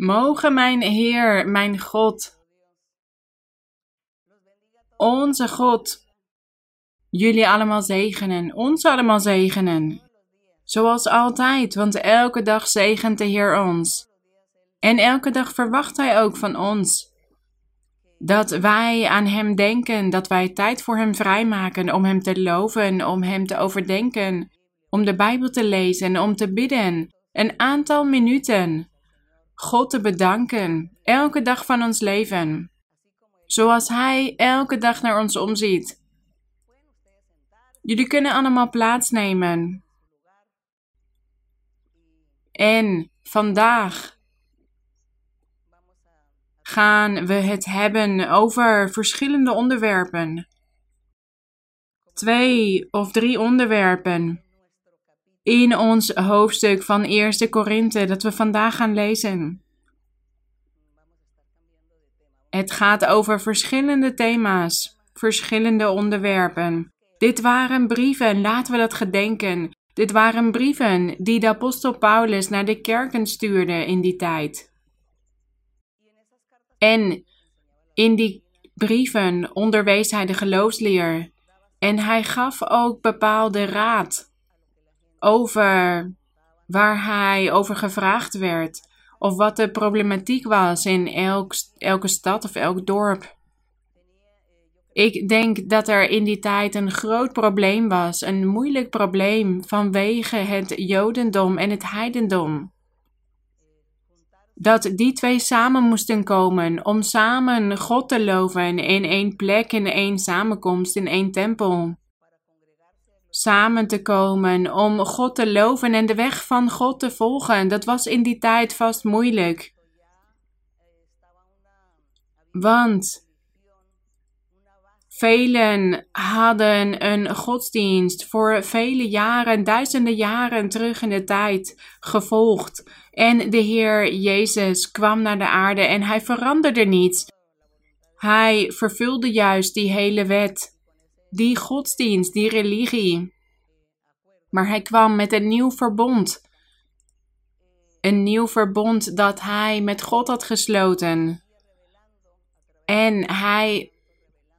Mogen mijn Heer, mijn God, onze God, jullie allemaal zegenen, ons allemaal zegenen. Zoals altijd, want elke dag zegent de Heer ons. En elke dag verwacht Hij ook van ons dat wij aan Hem denken, dat wij tijd voor Hem vrijmaken om Hem te loven, om Hem te overdenken, om de Bijbel te lezen, om te bidden, een aantal minuten. God te bedanken, elke dag van ons leven, zoals Hij elke dag naar ons omziet. Jullie kunnen allemaal plaatsnemen. En vandaag gaan we het hebben over verschillende onderwerpen. Twee of drie onderwerpen in ons hoofdstuk van Eerste Korinthe dat we vandaag gaan lezen. Het gaat over verschillende thema's, verschillende onderwerpen. Dit waren brieven, laten we dat gedenken. Dit waren brieven die de apostel Paulus naar de kerken stuurde in die tijd. En in die brieven onderwees hij de geloofsleer. En hij gaf ook bepaalde raad over waar hij over gevraagd werd. Of wat de problematiek was in elk, elke stad of elk dorp. Ik denk dat er in die tijd een groot probleem was, een moeilijk probleem vanwege het Jodendom en het Heidendom dat die twee samen moesten komen om samen God te loven in één plek, in één samenkomst, in één tempel. Samen te komen om God te loven en de weg van God te volgen, dat was in die tijd vast moeilijk. Want velen hadden een godsdienst voor vele jaren, duizenden jaren terug in de tijd gevolgd en de Heer Jezus kwam naar de aarde en hij veranderde niets. Hij vervulde juist die hele wet, die godsdienst, die religie. Maar hij kwam met een nieuw verbond. Een nieuw verbond dat hij met God had gesloten. En hij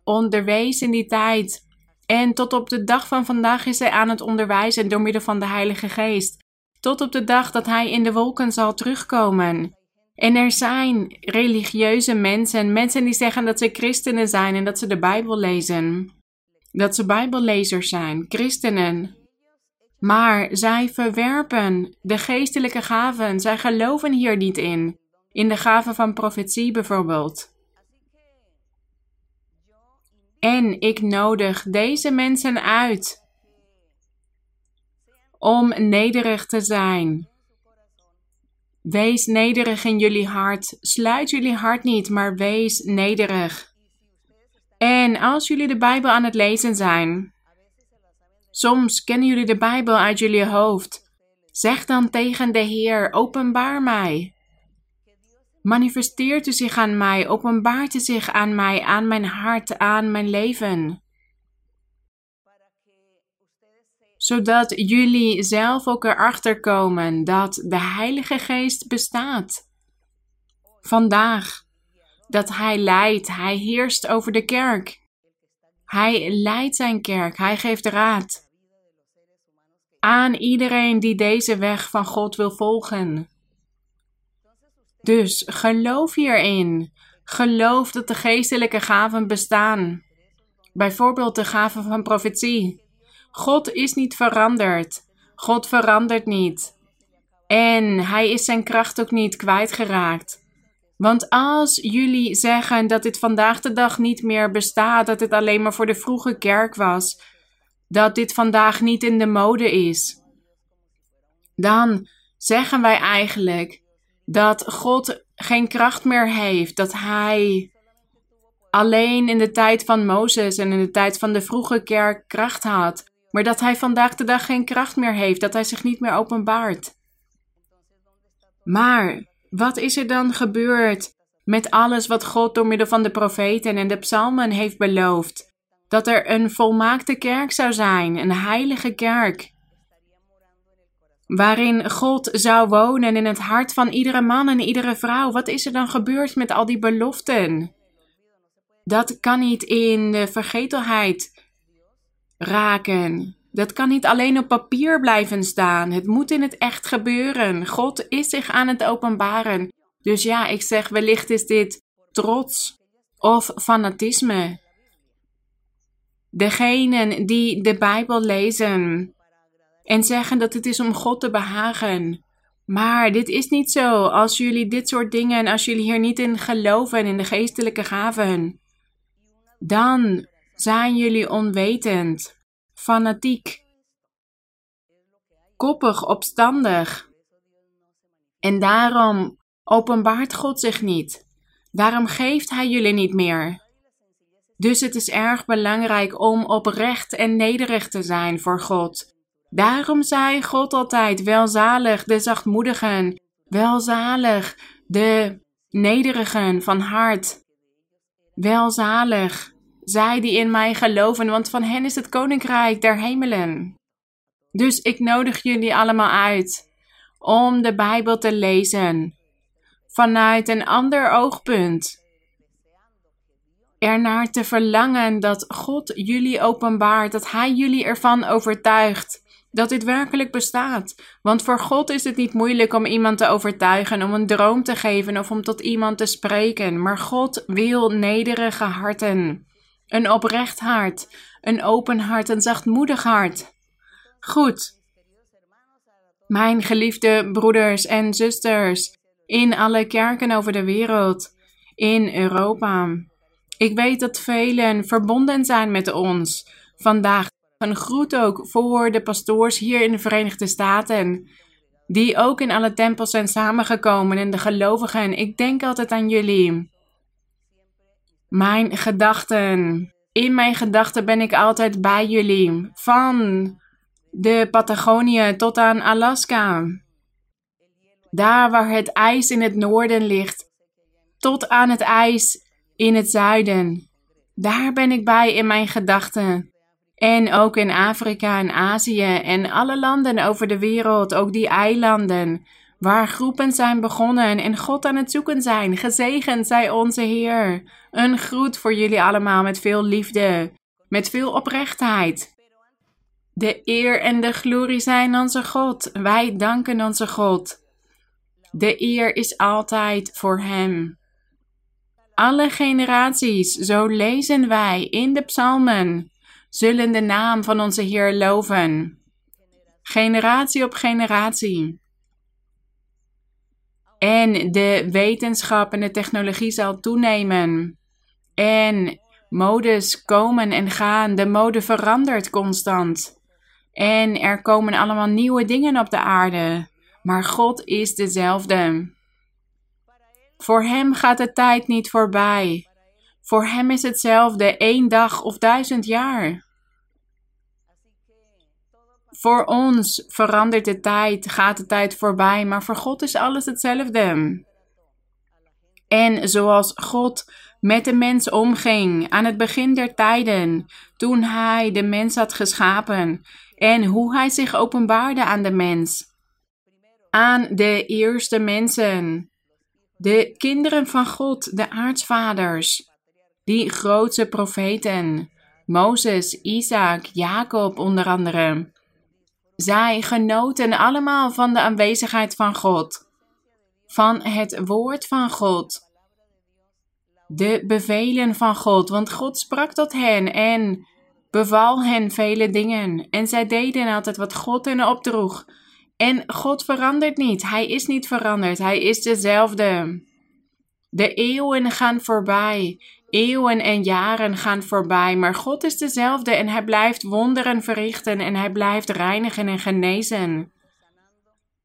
onderwees in die tijd. En tot op de dag van vandaag is hij aan het onderwijzen door middel van de Heilige Geest tot op de dag dat hij in de wolken zal terugkomen. En er zijn religieuze mensen, mensen die zeggen dat ze christenen zijn en dat ze de Bijbel lezen. Dat ze Bijbellezers zijn, christenen. Maar zij verwerpen de geestelijke gaven, zij geloven hier niet in. In de gaven van profetie bijvoorbeeld. En ik nodig deze mensen uit om nederig te zijn. Wees nederig in jullie hart. Sluit jullie hart niet, maar wees nederig. En als jullie de Bijbel aan het lezen zijn, soms kennen jullie de Bijbel uit jullie hoofd. Zeg dan tegen de Heer: Openbaar mij. Manifesteert u zich aan mij, openbaart u zich aan mij, aan mijn hart, aan mijn leven. zodat jullie zelf ook erachter komen dat de Heilige Geest bestaat. Vandaag, dat Hij leidt, Hij heerst over de kerk. Hij leidt zijn kerk, Hij geeft raad aan iedereen die deze weg van God wil volgen. Dus geloof hierin. Geloof dat de geestelijke gaven bestaan. Bijvoorbeeld de gaven van profetie. God is niet veranderd. God verandert niet. En hij is zijn kracht ook niet kwijtgeraakt. Want als jullie zeggen dat dit vandaag de dag niet meer bestaat, dat het alleen maar voor de vroege kerk was, dat dit vandaag niet in de mode is, dan zeggen wij eigenlijk dat God geen kracht meer heeft, dat Hij alleen in de tijd van Mozes en in de tijd van de vroege kerk kracht had maar dat hij vandaag de dag geen kracht meer heeft, dat hij zich niet meer openbaart. Maar wat is er dan gebeurd met alles wat God door middel van de profeten en de psalmen heeft beloofd? Dat er een volmaakte kerk zou zijn, een heilige kerk. waarin God zou wonen in het hart van iedere man en iedere vrouw. Wat is er dan gebeurd met al die beloften? Dat kan niet in de vergetelheid raken. Dat kan niet alleen op papier blijven staan. Het moet in het echt gebeuren. God is zich aan het openbaren. Dus ja, ik zeg wellicht is dit trots of fanatisme. Degenen die de Bijbel lezen en zeggen dat het is om God te behagen. Maar dit is niet zo. Als jullie dit soort dingen, als jullie hier niet in geloven, in de geestelijke gaven, dan zijn jullie onwetend, fanatiek, koppig, opstandig. En daarom openbaart God zich niet. Daarom geeft Hij jullie niet meer. Dus het is erg belangrijk om oprecht en nederig te zijn voor God. Daarom zei God altijd: welzalig de zachtmoedigen, welzalig de nederigen van hart. Welzalig zij die in mij geloven, want van hen is het koninkrijk der hemelen. Dus ik nodig jullie allemaal uit om de Bijbel te lezen vanuit een ander oogpunt. Ernaar te verlangen dat God jullie openbaart, dat Hij jullie ervan overtuigt dat dit werkelijk bestaat. Want voor God is het niet moeilijk om iemand te overtuigen, om een droom te geven of om tot iemand te spreken. Maar God wil nederige harten. Een oprecht hart, een open hart, een zachtmoedig hart. Goed. Mijn geliefde broeders en zusters in alle kerken over de wereld, in Europa. Ik weet dat velen verbonden zijn met ons vandaag. Een groet ook voor de pastoors hier in de Verenigde Staten, die ook in alle tempels zijn samengekomen en de gelovigen. Ik denk altijd aan jullie. Mijn gedachten. In mijn gedachten ben ik altijd bij jullie. Van de Patagonië tot aan Alaska. Daar waar het ijs in het noorden ligt, tot aan het ijs in het zuiden. Daar ben ik bij in mijn gedachten. En ook in Afrika en Azië en alle landen over de wereld, ook die eilanden, waar groepen zijn begonnen en God aan het zoeken zijn. Gezegend zij onze Heer. Een groet voor jullie allemaal met veel liefde, met veel oprechtheid. De eer en de glorie zijn onze God. Wij danken onze God. De eer is altijd voor Hem. Alle generaties, zo lezen wij in de psalmen, zullen de naam van onze Heer loven. Generatie op generatie. En de wetenschap en de technologie zal toenemen. En modes komen en gaan. De mode verandert constant. En er komen allemaal nieuwe dingen op de aarde. Maar God is dezelfde. Voor Hem gaat de tijd niet voorbij. Voor Hem is hetzelfde één dag of duizend jaar. Voor ons verandert de tijd, gaat de tijd voorbij, maar voor God is alles hetzelfde. En zoals God met de mens omging aan het begin der tijden, toen Hij de mens had geschapen, en hoe Hij zich openbaarde aan de mens, aan de eerste mensen, de kinderen van God, de aartsvaders, die grootse profeten, Mozes, Isaac, Jacob onder andere. Zij genoten allemaal van de aanwezigheid van God, van het woord van God, de bevelen van God, want God sprak tot hen en beval hen vele dingen en zij deden altijd wat God hen opdroeg. En God verandert niet. Hij is niet veranderd. Hij is dezelfde. De eeuwen gaan voorbij. Eeuwen en jaren gaan voorbij. Maar God is dezelfde en hij blijft wonderen verrichten en hij blijft reinigen en genezen.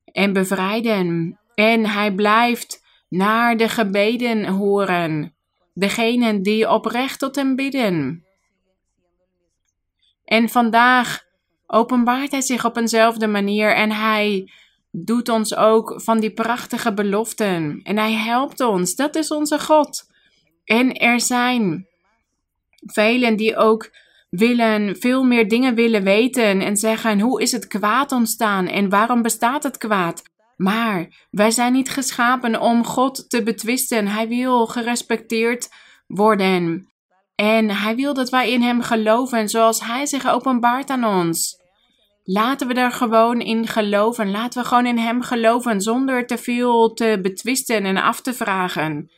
En bevrijden. En hij blijft naar de gebeden horen. Degenen die oprecht tot hem bidden. En vandaag openbaart hij zich op eenzelfde manier en hij doet ons ook van die prachtige beloften. En hij helpt ons. Dat is onze God. En er zijn velen die ook willen veel meer dingen willen weten en zeggen hoe is het kwaad ontstaan en waarom bestaat het kwaad? Maar wij zijn niet geschapen om God te betwisten. Hij wil gerespecteerd worden. En hij wil dat wij in hem geloven zoals hij zich openbaart aan ons. Laten we daar gewoon in geloven. Laten we gewoon in hem geloven zonder te veel te betwisten en af te vragen.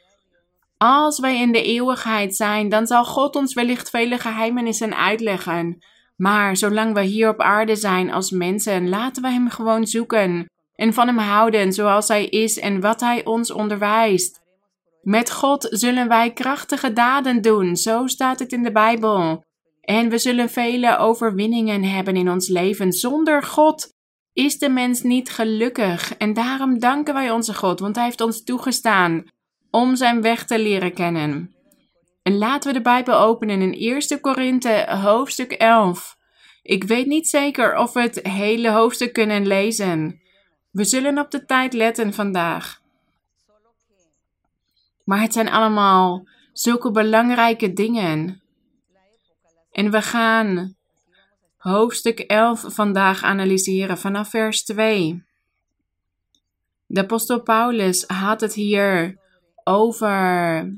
Als wij in de eeuwigheid zijn, dan zal God ons wellicht vele geheimenissen uitleggen. Maar zolang we hier op aarde zijn als mensen, laten we Hem gewoon zoeken en van Hem houden zoals Hij is en wat Hij ons onderwijst. Met God zullen wij krachtige daden doen, zo staat het in de Bijbel. En we zullen vele overwinningen hebben in ons leven. Zonder God is de mens niet gelukkig. En daarom danken wij onze God, want Hij heeft ons toegestaan om zijn weg te leren kennen. En laten we de Bijbel openen in 1 Korinthe hoofdstuk 11. Ik weet niet zeker of we het hele hoofdstuk kunnen lezen. We zullen op de tijd letten vandaag. Maar het zijn allemaal zulke belangrijke dingen. En we gaan hoofdstuk 11 vandaag analyseren vanaf vers 2. De apostel Paulus had het hier over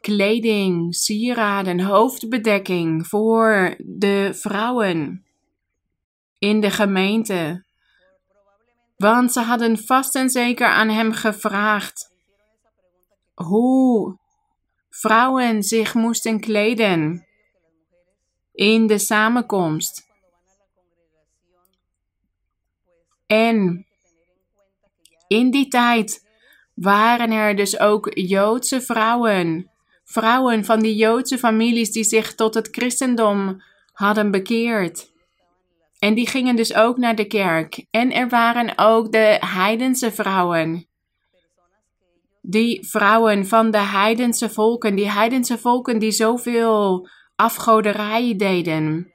kleding, sieraden, hoofdbedekking voor de vrouwen in de gemeente. Want ze hadden vast en zeker aan hem gevraagd hoe vrouwen zich moesten kleden in de samenkomst. En in die tijd waren er dus ook Joodse vrouwen. Vrouwen van die Joodse families die zich tot het christendom hadden bekeerd. En die gingen dus ook naar de kerk. En er waren ook de heidense vrouwen. Die vrouwen van de heidense volken, die heidense volken die zoveel afgoderij deden.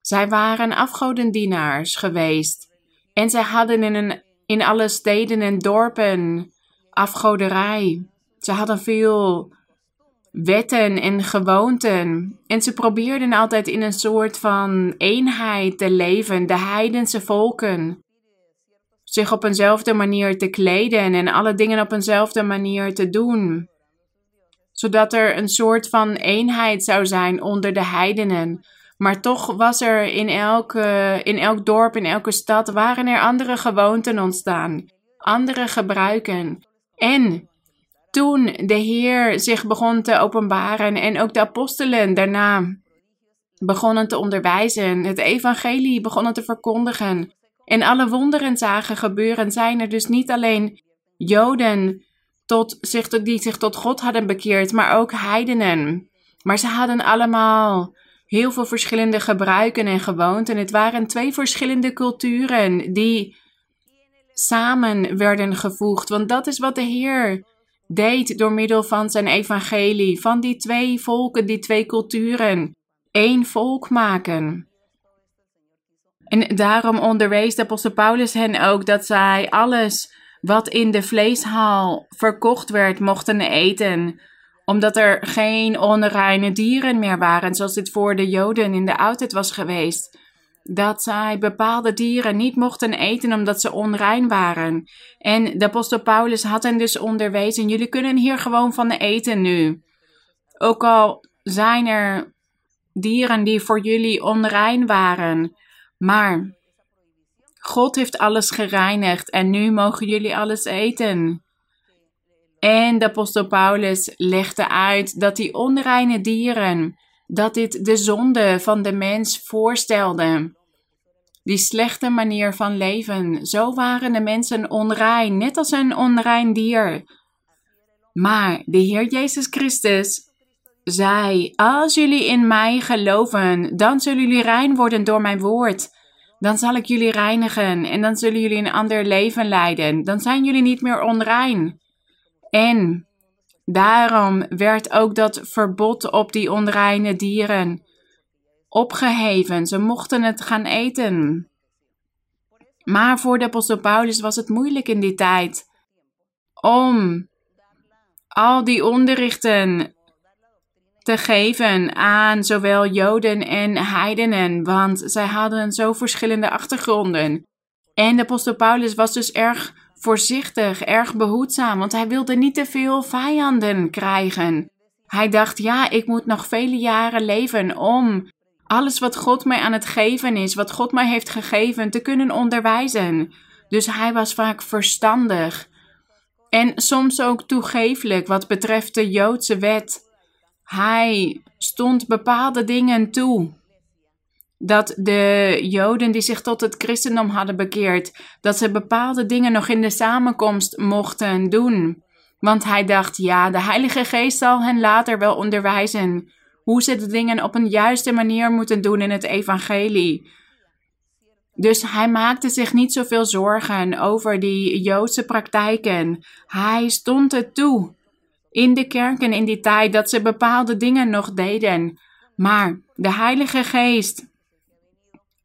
Zij waren afgodendienaars geweest. En zij hadden in, een, in alle steden en dorpen afgoderij. Ze hadden veel wetten en gewoonten. En ze probeerden altijd in een soort van eenheid te leven, de heidense volken. Zich op eenzelfde manier te kleden en alle dingen op eenzelfde manier te doen. Zodat er een soort van eenheid zou zijn onder de heidenen. Maar toch was er in, elke, in elk dorp, in elke stad, waren er andere gewoonten ontstaan. Andere gebruiken. En toen de Heer zich begon te openbaren en ook de apostelen daarna begonnen te onderwijzen, het evangelie begonnen te verkondigen en alle wonderen zagen gebeuren, zijn er dus niet alleen Joden tot zich, die zich tot God hadden bekeerd, maar ook heidenen. Maar ze hadden allemaal heel veel verschillende gebruiken en gewoonten. Het waren twee verschillende culturen die samen werden gevoegd. Want dat is wat de Heer deed door middel van zijn evangelie. Van die twee volken, die twee culturen, één volk maken. En daarom onderwees de apostel Paulus hen ook dat zij alles wat in de vleeshal verkocht werd, mochten eten omdat er geen onreine dieren meer waren, zoals dit voor de Joden in de oudheid was geweest dat zij bepaalde dieren niet mochten eten omdat ze onrein waren. En de apostel Paulus had hen dus onderwezen: jullie kunnen hier gewoon van eten nu. Ook al zijn er dieren die voor jullie onrein waren, maar God heeft alles gereinigd en nu mogen jullie alles eten. En de apostel Paulus legde uit dat die onreine dieren dat dit de zonde van de mens voorstelde. Die slechte manier van leven, zo waren de mensen onrein, net als een onrein dier. Maar de Heer Jezus Christus zei: Als jullie in mij geloven, dan zullen jullie rein worden door mijn woord. Dan zal ik jullie reinigen en dan zullen jullie een ander leven leiden. Dan zijn jullie niet meer onrein. En Daarom werd ook dat verbod op die onreine dieren opgeheven. Ze mochten het gaan eten. Maar voor de apostel Paulus was het moeilijk in die tijd om al die onderrichten te geven aan zowel Joden en heidenen, want zij hadden zo verschillende achtergronden. En de apostel Paulus was dus erg voorzichtig, erg behoedzaam, want hij wilde niet te veel vijanden krijgen. Hij dacht, ja, ik moet nog vele jaren leven om alles wat God mij aan het geven is, wat God mij heeft gegeven, te kunnen onderwijzen. Dus hij was vaak verstandig en soms ook toegeeflijk wat betreft de Joodse wet. Hij stond bepaalde dingen toe. Dat de Joden die zich tot het christendom hadden bekeerd, dat ze bepaalde dingen nog in de samenkomst mochten doen. Want hij dacht, ja, de Heilige Geest zal hen later wel onderwijzen hoe ze de dingen op een juiste manier moeten doen in het evangelie. Dus hij maakte zich niet zoveel zorgen over die Joodse praktijken. Hij stond het toe in de kerken in die tijd dat ze bepaalde dingen nog deden. Maar de Heilige Geest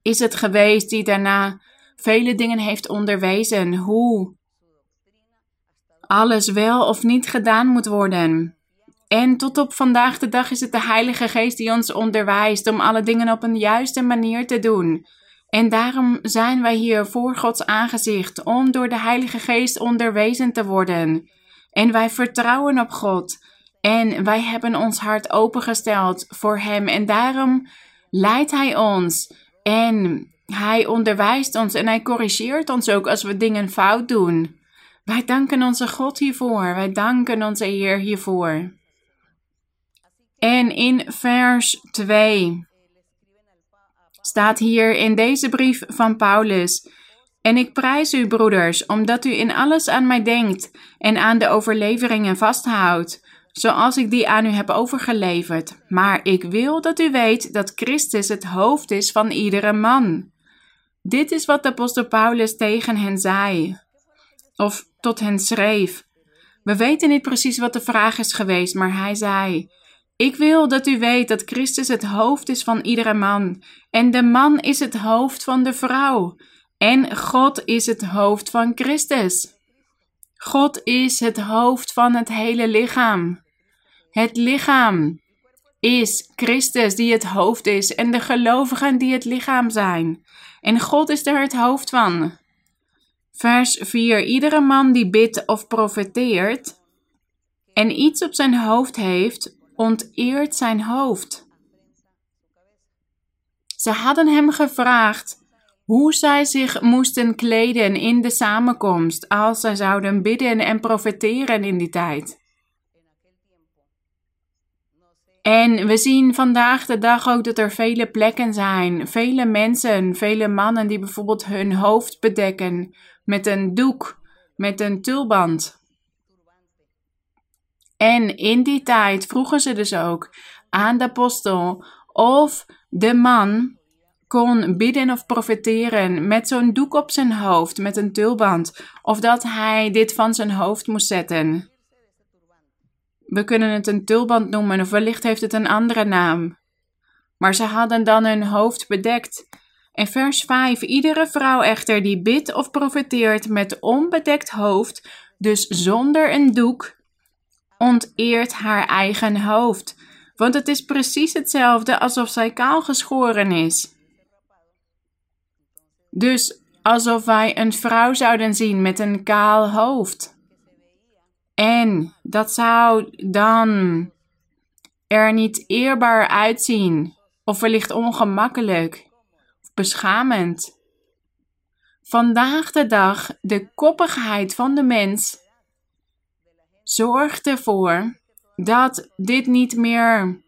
is het geweest die daarna vele dingen heeft onderwezen hoe alles wel of niet gedaan moet worden. En tot op vandaag de dag is het de Heilige Geest die ons onderwijst om alle dingen op een juiste manier te doen. En daarom zijn wij hier voor Gods aangezicht om door de Heilige Geest onderwezen te worden. En wij vertrouwen op God. En wij hebben ons hart opengesteld voor Hem. En daarom leidt Hij ons. En Hij onderwijst ons en Hij corrigeert ons ook als we dingen fout doen. Wij danken onze God hiervoor. Wij danken onze Heer hiervoor. En in vers 2 staat hier in deze brief van Paulus. En ik prijs u, broeders, omdat u in alles aan mij denkt en aan de overleveringen vasthoudt, zoals ik die aan u heb overgeleverd. Maar ik wil dat u weet dat Christus het hoofd is van iedere man. Dit is wat de apostel Paulus tegen hen zei, of tot hen schreef. We weten niet precies wat de vraag is geweest, maar hij zei: ik wil dat u weet dat Christus het hoofd is van iedere man, en de man is het hoofd van de vrouw, en God is het hoofd van Christus. God is het hoofd van het hele lichaam. Het lichaam is Christus die het hoofd is en de gelovigen die het lichaam zijn. En God is er het hoofd van. Vers 4. Iedere man die bidt of profeteert en iets op zijn hoofd heeft, onteert zijn hoofd. Ze hadden hem gevraagd hoe zij zich moesten kleden in de samenkomst als zij zouden bidden en profeteren in die tijd. En we zien vandaag de dag ook dat er vele plekken zijn, vele mensen, vele mannen die bijvoorbeeld hun hoofd bedekken met een doek, met een tulband. En in die tijd vroegen ze dus ook aan de apostel of de man kon bidden of profeteren met zo'n doek op zijn hoofd, met een tulband, of dat hij dit van zijn hoofd moest zetten. We kunnen het een tulband noemen, of wellicht heeft het een andere naam. Maar ze hadden dan hun hoofd bedekt. En vers 5: Iedere vrouw echter die bidt of profeteert met onbedekt hoofd, dus zonder een doek, onteert haar eigen hoofd. Want het is precies hetzelfde alsof zij kaal geschoren is. Dus alsof wij een vrouw zouden zien met een kaal hoofd. En dat zou dan er niet eerbaar uitzien, of wellicht ongemakkelijk, of beschamend. Vandaag de dag, de koppigheid van de mens Zorg ervoor dat dit niet meer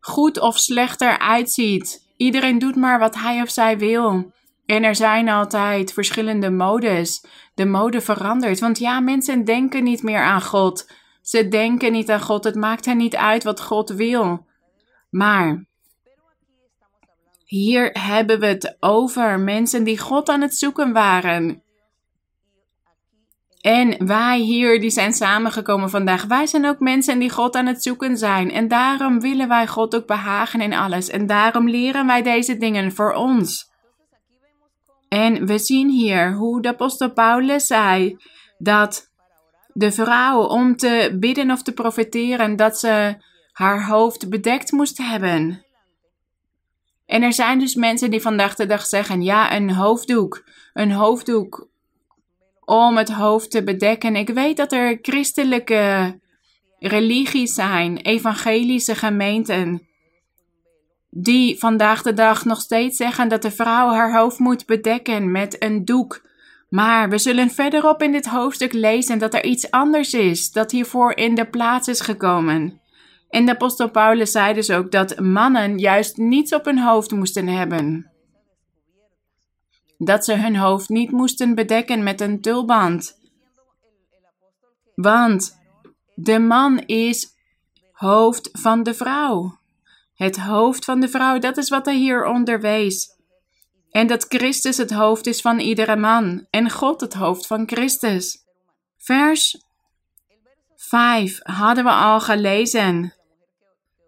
goed of slechter uitziet. Iedereen doet maar wat hij of zij wil. En er zijn altijd verschillende modes. De mode verandert. Want ja, mensen denken niet meer aan God. Ze denken niet aan God. Het maakt hen niet uit wat God wil. Maar hier hebben we het over mensen die God aan het zoeken waren. En wij hier, die zijn samengekomen vandaag, wij zijn ook mensen die God aan het zoeken zijn. En daarom willen wij God ook behagen in alles. En daarom leren wij deze dingen voor ons. En we zien hier hoe de apostel Paulus zei dat de vrouw om te bidden of te profeteren, dat ze haar hoofd bedekt moest hebben. En er zijn dus mensen die vandaag de dag zeggen: ja, een hoofddoek. Een hoofddoek om het hoofd te bedekken. Ik weet dat er christelijke religies zijn, evangelische gemeenten, die vandaag de dag nog steeds zeggen dat de vrouw haar hoofd moet bedekken met een doek. Maar we zullen verderop in dit hoofdstuk lezen dat er iets anders is, dat hiervoor in de plaats is gekomen. En de apostel Paulus zei dus ook dat mannen juist niets op hun hoofd moesten hebben. Dat ze hun hoofd niet moesten bedekken met een tulband. Want de man is hoofd van de vrouw. Het hoofd van de vrouw, dat is wat hij hier onderwees. En dat Christus het hoofd is van iedere man en God het hoofd van Christus. Vers 5 hadden we al gelezen.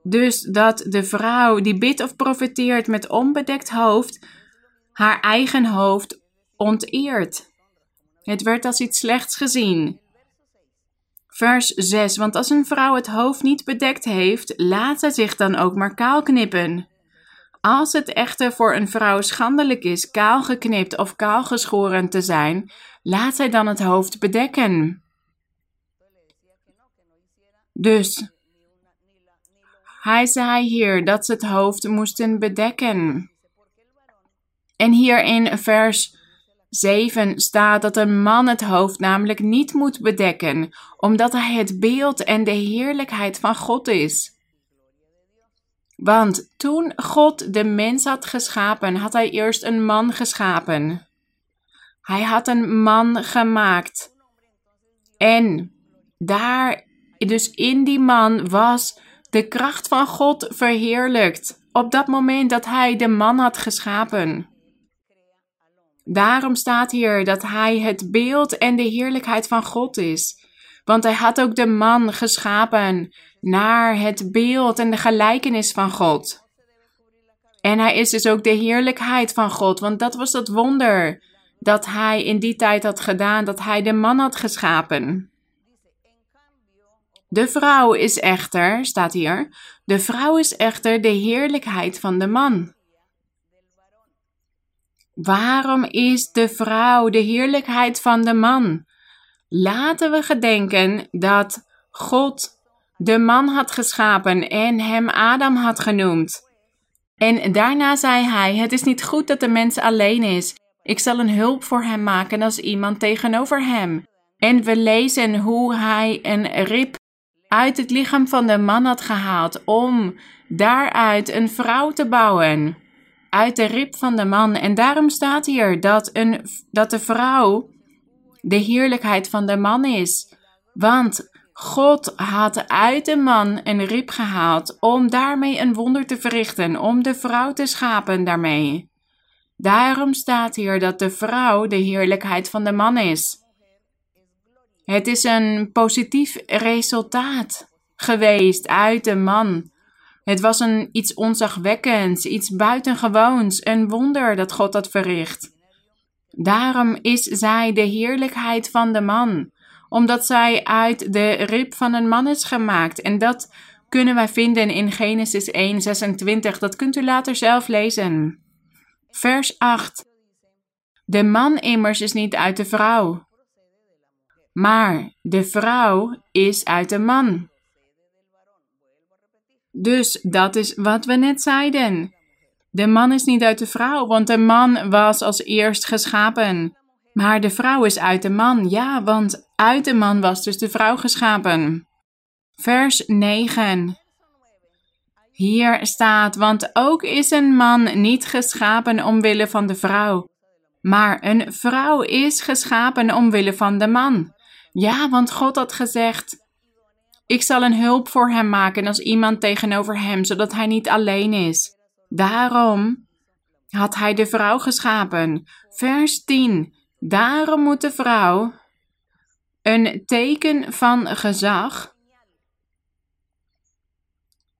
Dus dat de vrouw die bidt of profeteert met onbedekt hoofd, haar eigen hoofd onteert. Het werd als iets slechts gezien. Vers 6. Want als een vrouw het hoofd niet bedekt heeft, laat zij zich dan ook maar kaal knippen. Als het echter voor een vrouw schandelijk is kaal geknipt of kaal geschoren te zijn, laat zij dan het hoofd bedekken. Dus hij zei hier dat ze het hoofd moesten bedekken. En hier in vers 7 staat dat een man het hoofd namelijk niet moet bedekken, omdat hij het beeld en de heerlijkheid van God is. Want toen God de mens had geschapen, had hij eerst een man geschapen. Hij had een man gemaakt. En daar, dus in die man, was de kracht van God verheerlijkt. Op dat moment dat hij de man had geschapen. Daarom staat hier dat hij het beeld en de heerlijkheid van God is. Want hij had ook de man geschapen naar het beeld en de gelijkenis van God. En hij is dus ook de heerlijkheid van God, want dat was dat wonder dat hij in die tijd had gedaan, dat hij de man had geschapen. De vrouw is echter, staat hier, de vrouw is echter de heerlijkheid van de man. Waarom is de vrouw de heerlijkheid van de man? Laten we gedenken dat God de man had geschapen en hem Adam had genoemd. En daarna zei hij: Het is niet goed dat de mens alleen is. Ik zal een hulp voor hem maken als iemand tegenover hem. En we lezen hoe hij een rib uit het lichaam van de man had gehaald om daaruit een vrouw te bouwen. Uit de rib van de man. En daarom staat hier dat, een, dat de vrouw de heerlijkheid van de man is. Want God had uit de man een rib gehaald om daarmee een wonder te verrichten, om de vrouw te schapen daarmee. Daarom staat hier dat de vrouw de heerlijkheid van de man is. Het is een positief resultaat geweest uit de man. Het was een iets onzagwekkends, iets buitengewoons, een wonder dat God had verricht. Daarom is zij de heerlijkheid van de man, omdat zij uit de rib van een man is gemaakt. En dat kunnen wij vinden in Genesis 1, 26. Dat kunt u later zelf lezen. Vers 8. De man immers is niet uit de vrouw, maar de vrouw is uit de man. Dus dat is wat we net zeiden. De man is niet uit de vrouw, want de man was als eerst geschapen. Maar de vrouw is uit de man, ja, want uit de man was dus de vrouw geschapen. Vers 9. Hier staat, want ook is een man niet geschapen omwille van de vrouw, maar een vrouw is geschapen omwille van de man. Ja, want God had gezegd: Ik zal een hulp voor hem maken als iemand tegenover hem, zodat hij niet alleen is. Daarom had hij de vrouw geschapen. Vers 10. Daarom moet de vrouw een teken van gezag.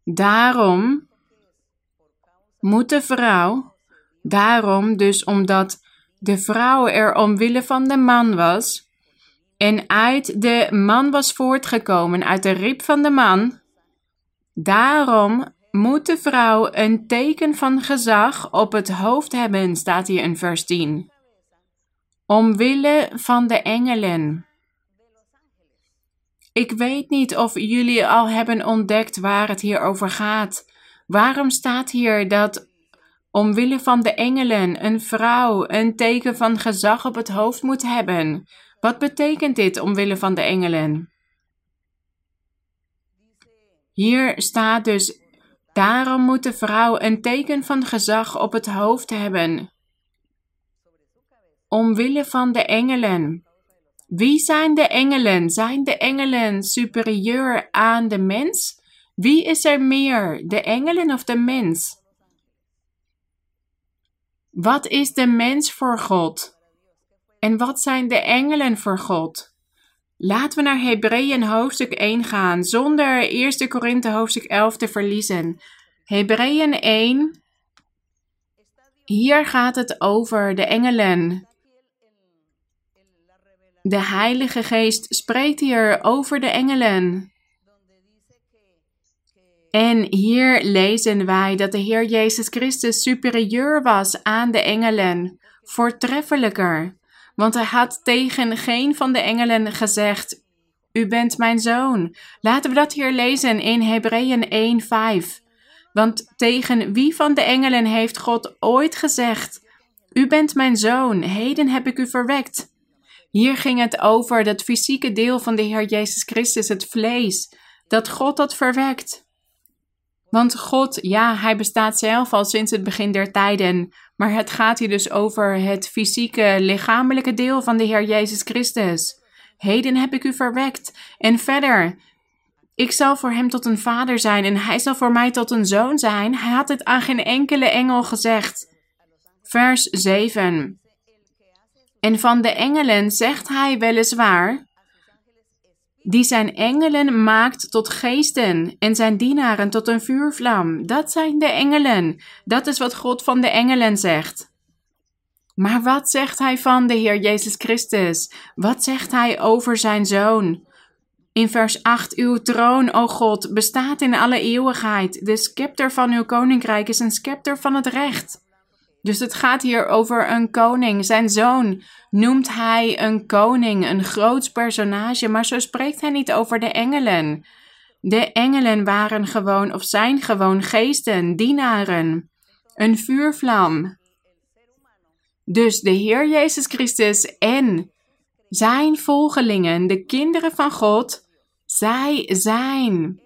Daarom moet de vrouw, daarom dus omdat de vrouw er omwille van de man was, en uit de man was voortgekomen, uit de rib van de man, Daarom moet de vrouw een teken van gezag op het hoofd hebben, staat hier in vers 10. Omwille van de engelen. Ik weet niet of jullie al hebben ontdekt waar het hier over gaat. Waarom staat hier dat omwille van de engelen een vrouw een teken van gezag op het hoofd moet hebben? Wat betekent dit omwille van de engelen? Hier staat dus: daarom moet de vrouw een teken van gezag op het hoofd hebben. Omwille van de engelen. Wie zijn de engelen? Zijn de engelen superieur aan de mens? Wie is er meer, de engelen of de mens? Wat is de mens voor God? En wat zijn de engelen voor God? Laten we naar Hebreeën hoofdstuk 1 gaan, zonder 1 Korinthe hoofdstuk 11 te verliezen. Hebreeën 1. Hier gaat het over de engelen. De Heilige Geest spreekt hier over de engelen. En hier lezen wij dat de Heer Jezus Christus superieur was aan de engelen, voortreffelijker. Want hij had tegen geen van de engelen gezegd: U bent mijn zoon. Laten we dat hier lezen in Hebreeën 1:5. Want tegen wie van de engelen heeft God ooit gezegd: U bent mijn zoon, heden heb ik u verwekt? Hier ging het over dat fysieke deel van de Heer Jezus Christus, het vlees, dat God dat verwekt. Want God, ja, hij bestaat zelf al sinds het begin der tijden. Maar het gaat hier dus over het fysieke, lichamelijke deel van de Heer Jezus Christus. Heden heb ik u verwekt. En verder, ik zal voor hem tot een vader zijn en hij zal voor mij tot een zoon zijn. Hij had het aan geen enkele engel gezegd. Vers 7. En van de engelen zegt hij weliswaar: die zijn engelen maakt tot geesten en zijn dienaren tot een vuurvlam. Dat zijn de engelen. Dat is wat God van de engelen zegt. Maar wat zegt hij van de Heer Jezus Christus? Wat zegt hij over zijn zoon? In vers 8: Uw troon, o God, bestaat in alle eeuwigheid. De scepter van uw koninkrijk is een scepter van het recht. Dus het gaat hier over een koning. Zijn zoon noemt hij een koning, een groots personage, maar zo spreekt hij niet over de engelen. De engelen waren gewoon of zijn gewoon geesten, dienaren, een vuurvlam. Dus de Heer Jezus Christus en zijn volgelingen, de kinderen van God, zij zijn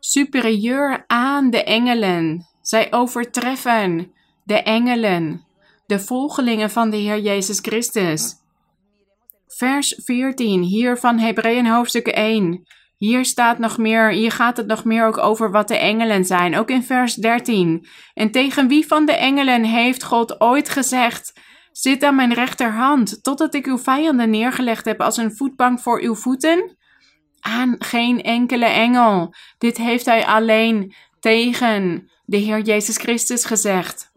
superieur aan de engelen. Zij overtreffen de engelen, de volgelingen van de Heer Jezus Christus. Vers 14, hier van Hebreeën hoofdstuk 1. Hier staat nog meer, hier gaat het nog meer ook over wat de engelen zijn, ook in vers 13. En tegen wie van de engelen heeft God ooit gezegd: Zit aan mijn rechterhand, totdat ik uw vijanden neergelegd heb als een voetbank voor uw voeten? Aan geen enkele engel. Dit heeft hij alleen tegen de Heer Jezus Christus gezegd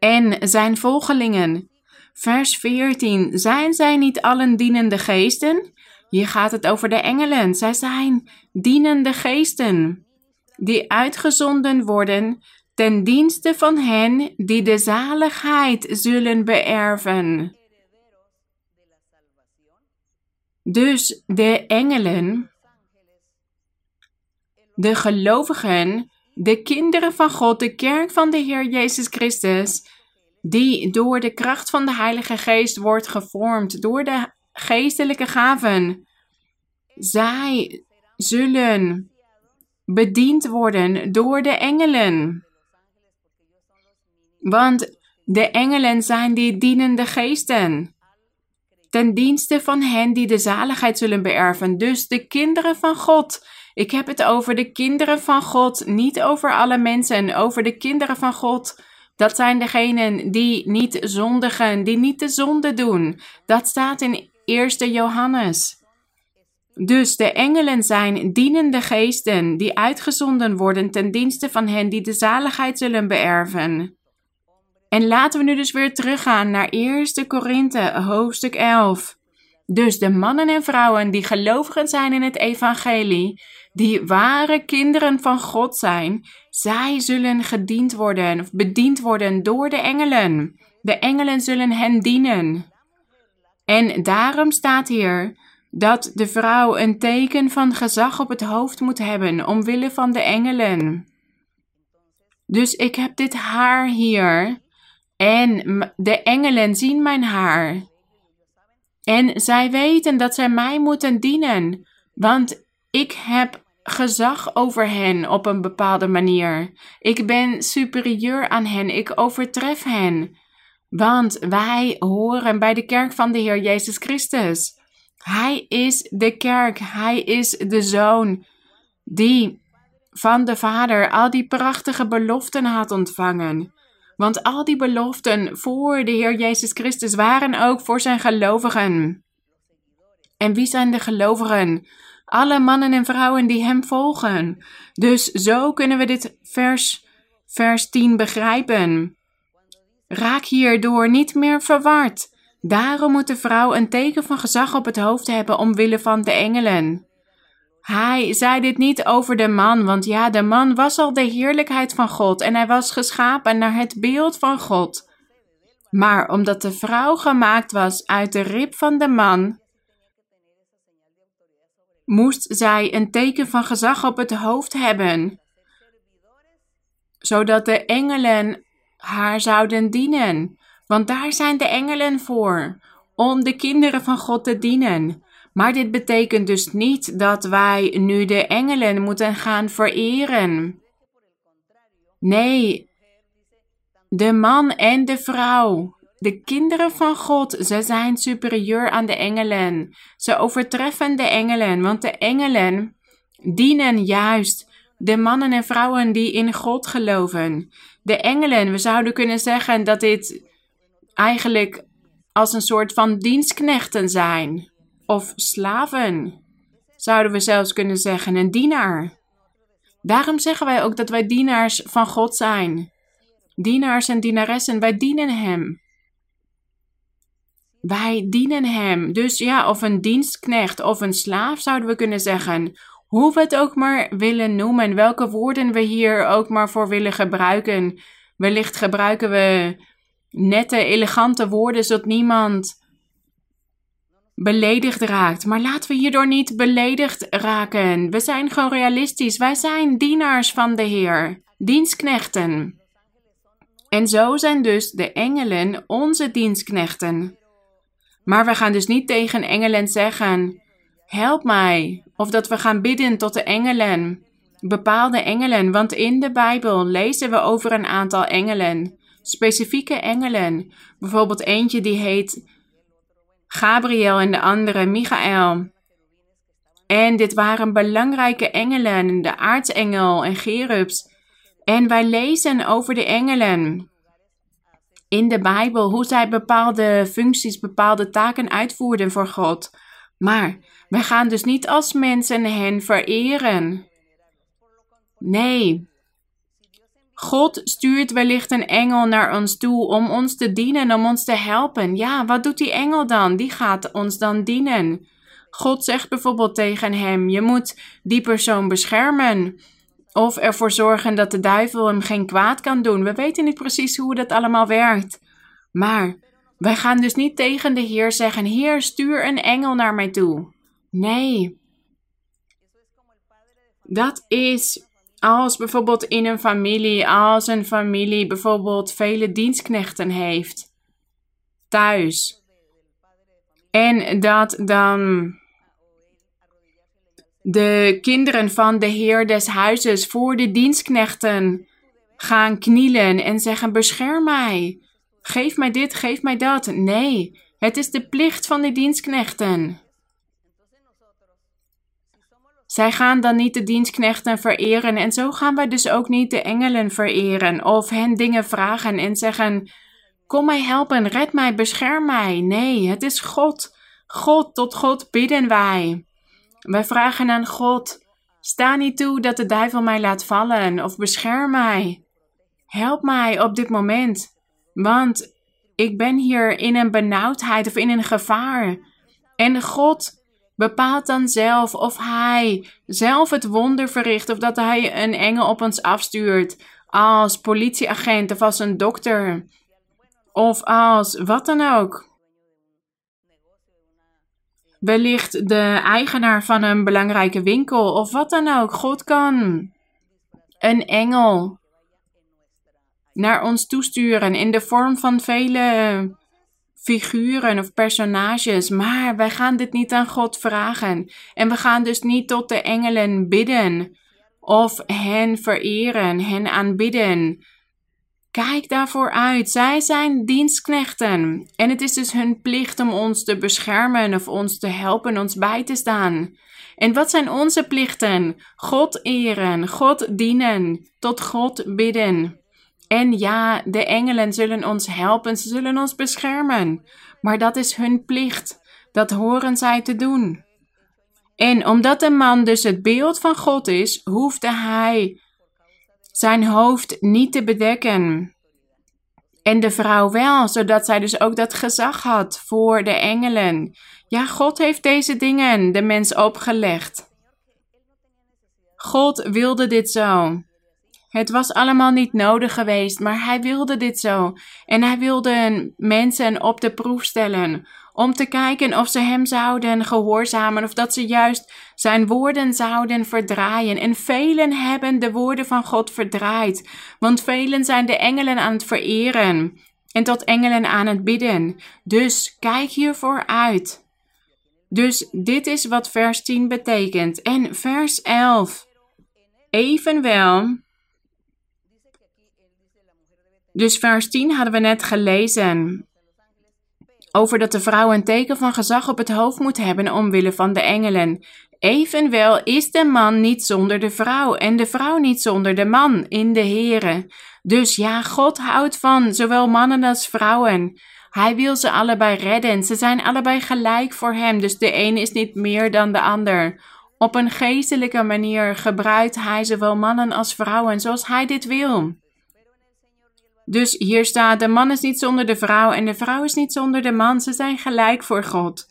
en zijn volgelingen. Vers 14. Zijn zij niet allen dienende geesten? Hier gaat het over de engelen. Zij zijn dienende geesten, die uitgezonden worden ten dienste van hen die de zaligheid zullen beërven. Dus de engelen, de gelovigen, de kinderen van God, de kerk van de Heer Jezus Christus, die door de kracht van de Heilige Geest wordt gevormd, door de geestelijke gaven. Zij zullen bediend worden door de engelen. Want de engelen zijn die dienende geesten. Ten dienste van hen die de zaligheid zullen beërven. Dus de kinderen van God ik heb het over de kinderen van God, niet over alle mensen, over de kinderen van God. Dat zijn degenen die niet zondigen, die niet de zonde doen. Dat staat in 1 Johannes. Dus de engelen zijn dienende geesten die uitgezonden worden ten dienste van hen die de zaligheid zullen beërven. En laten we nu dus weer teruggaan naar 1 Korinthe, hoofdstuk 11. Dus de mannen en vrouwen die gelovigen zijn in het evangelie, die ware kinderen van God zijn, zij zullen gediend worden of bediend worden door de engelen. De engelen zullen hen dienen. En daarom staat hier dat de vrouw een teken van gezag op het hoofd moet hebben omwille van de engelen. Dus ik heb dit haar hier en de engelen zien mijn haar. En zij weten dat zij mij moeten dienen, want ik heb gezag over hen op een bepaalde manier. Ik ben superieur aan hen, ik overtref hen. Want wij horen bij de kerk van de Heer Jezus Christus. Hij is de kerk, hij is de zoon die van de Vader al die prachtige beloften had ontvangen. Want al die beloften voor de Heer Jezus Christus waren ook voor zijn gelovigen. En wie zijn de gelovigen? Alle mannen en vrouwen die hem volgen. Dus zo kunnen we dit vers, vers 10 begrijpen. Raak hierdoor niet meer verward. Daarom moet de vrouw een teken van gezag op het hoofd hebben omwille van de engelen. Hij zei dit niet over de man, want ja, de man was al de heerlijkheid van God en hij was geschapen naar het beeld van God. Maar omdat de vrouw gemaakt was uit de rib van de man, moest zij een teken van gezag op het hoofd hebben, zodat de engelen haar zouden dienen. Want daar zijn de engelen voor, om de kinderen van God te dienen. Maar dit betekent dus niet dat wij nu de engelen moeten gaan vereren. Nee, de man en de vrouw, de kinderen van God, ze zijn superieur aan de engelen. Ze overtreffen de engelen, want de engelen dienen juist de mannen en vrouwen die in God geloven. De engelen, we zouden kunnen zeggen dat dit eigenlijk als een soort van dienstknechten zijn. Of slaven, zouden we zelfs kunnen zeggen, een dienaar. Daarom zeggen wij ook dat wij dienaars van God zijn. Dienaars en dienaressen, wij dienen Hem. Wij dienen Hem. Dus ja, of een dienstknecht of een slaaf zouden we kunnen zeggen. Hoe we het ook maar willen noemen, welke woorden we hier ook maar voor willen gebruiken. Wellicht gebruiken we nette, elegante woorden zodat niemand beledigd raakt. Maar laten we hierdoor niet beledigd raken. We zijn gewoon realistisch. Wij zijn dienaars van de Heer, dienstknechten. En zo zijn dus de engelen onze dienstknechten. Maar we gaan dus niet tegen engelen zeggen: Help mij. Of dat we gaan bidden tot de engelen. Bepaalde engelen, want in de Bijbel lezen we over een aantal engelen. Specifieke engelen. Bijvoorbeeld eentje die heet Gabriel en de andere Michael. En dit waren belangrijke engelen, de aartsengel en Gerubs. En wij lezen over de engelen in de Bijbel, hoe zij bepaalde functies, bepaalde taken uitvoerden voor God. Maar wij gaan dus niet als mensen hen vereren. Nee. God stuurt wellicht een engel naar ons toe om ons te dienen, om ons te helpen. Ja, wat doet die engel dan? Die gaat ons dan dienen. God zegt bijvoorbeeld tegen hem: Je moet die persoon beschermen. Of ervoor zorgen dat de duivel hem geen kwaad kan doen. We weten niet precies hoe dat allemaal werkt. Maar wij gaan dus niet tegen de Heer zeggen: Heer, stuur een engel naar mij toe. Nee. Dat is als bijvoorbeeld in een familie, als een familie bijvoorbeeld vele dienstknechten heeft. Thuis. En dat dan de kinderen van de heer des huizes voor de dienstknechten gaan knielen en zeggen: Bescherm mij. Geef mij dit, geef mij dat. Nee, het is de plicht van de dienstknechten. Zij gaan dan niet de dienstknechten vereren en zo gaan wij dus ook niet de engelen vereren of hen dingen vragen en zeggen: Kom mij helpen, red mij, bescherm mij. Nee, het is God. God, tot God bidden wij. Wij vragen aan God: Sta niet toe dat de duivel mij laat vallen of bescherm mij. Help mij op dit moment, want ik ben hier in een benauwdheid of in een gevaar. En God bepaalt dan zelf of hij zelf het wonder verricht of dat hij een engel op ons afstuurt als politieagent of als een dokter of als wat dan ook. Wellicht de eigenaar van een belangrijke winkel of wat dan ook. God kan een engel naar ons toesturen in de vorm van vele figuren of personages, maar wij gaan dit niet aan God vragen. En we gaan dus niet tot de engelen bidden of hen vereren, hen aanbidden. Kijk daarvoor uit. Zij zijn dienstknechten. En het is dus hun plicht om ons te beschermen of ons te helpen, ons bij te staan. En wat zijn onze plichten? God eren, God dienen, tot God bidden. En ja, de engelen zullen ons helpen, ze zullen ons beschermen. Maar dat is hun plicht. Dat horen zij te doen. En omdat de man dus het beeld van God is, hoefde hij zijn hoofd niet te bedekken. En de vrouw wel, zodat zij dus ook dat gezag had voor de engelen. Ja, God heeft deze dingen de mens opgelegd. God wilde dit zo. Het was allemaal niet nodig geweest, maar hij wilde dit zo. En hij wilde mensen op de proef stellen. Om te kijken of ze hem zouden gehoorzamen of dat ze juist zijn woorden zouden verdraaien. En velen hebben de woorden van God verdraaid. Want velen zijn de engelen aan het vereren. En tot engelen aan het bidden. Dus kijk hiervoor uit. Dus dit is wat vers 10 betekent. En vers 11. Evenwel dus vers 10 hadden we net gelezen. Over dat de vrouw een teken van gezag op het hoofd moet hebben omwille van de engelen. Evenwel is de man niet zonder de vrouw en de vrouw niet zonder de man in de Here. Dus ja, God houdt van zowel mannen als vrouwen. Hij wil ze allebei redden. Ze zijn allebei gelijk voor hem, dus de een is niet meer dan de ander. Op een geestelijke manier gebruikt hij zowel mannen als vrouwen zoals hij dit wil. Dus hier staat: de man is niet zonder de vrouw en de vrouw is niet zonder de man. Ze zijn gelijk voor God.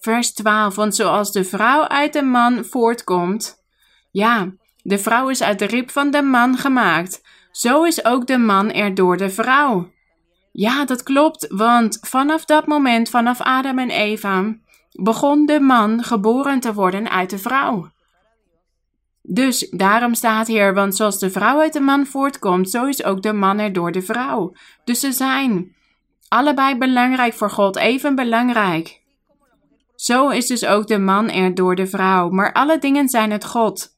Vers 12: Want zoals de vrouw uit de man voortkomt, ja, de vrouw is uit de rib van de man gemaakt, zo is ook de man er door de vrouw. Ja, dat klopt, want vanaf dat moment, vanaf Adam en Eva, begon de man geboren te worden uit de vrouw. Dus daarom staat hier, want zoals de vrouw uit de man voortkomt, zo is ook de man er door de vrouw. Dus ze zijn allebei belangrijk voor God, even belangrijk. Zo is dus ook de man er door de vrouw, maar alle dingen zijn het God.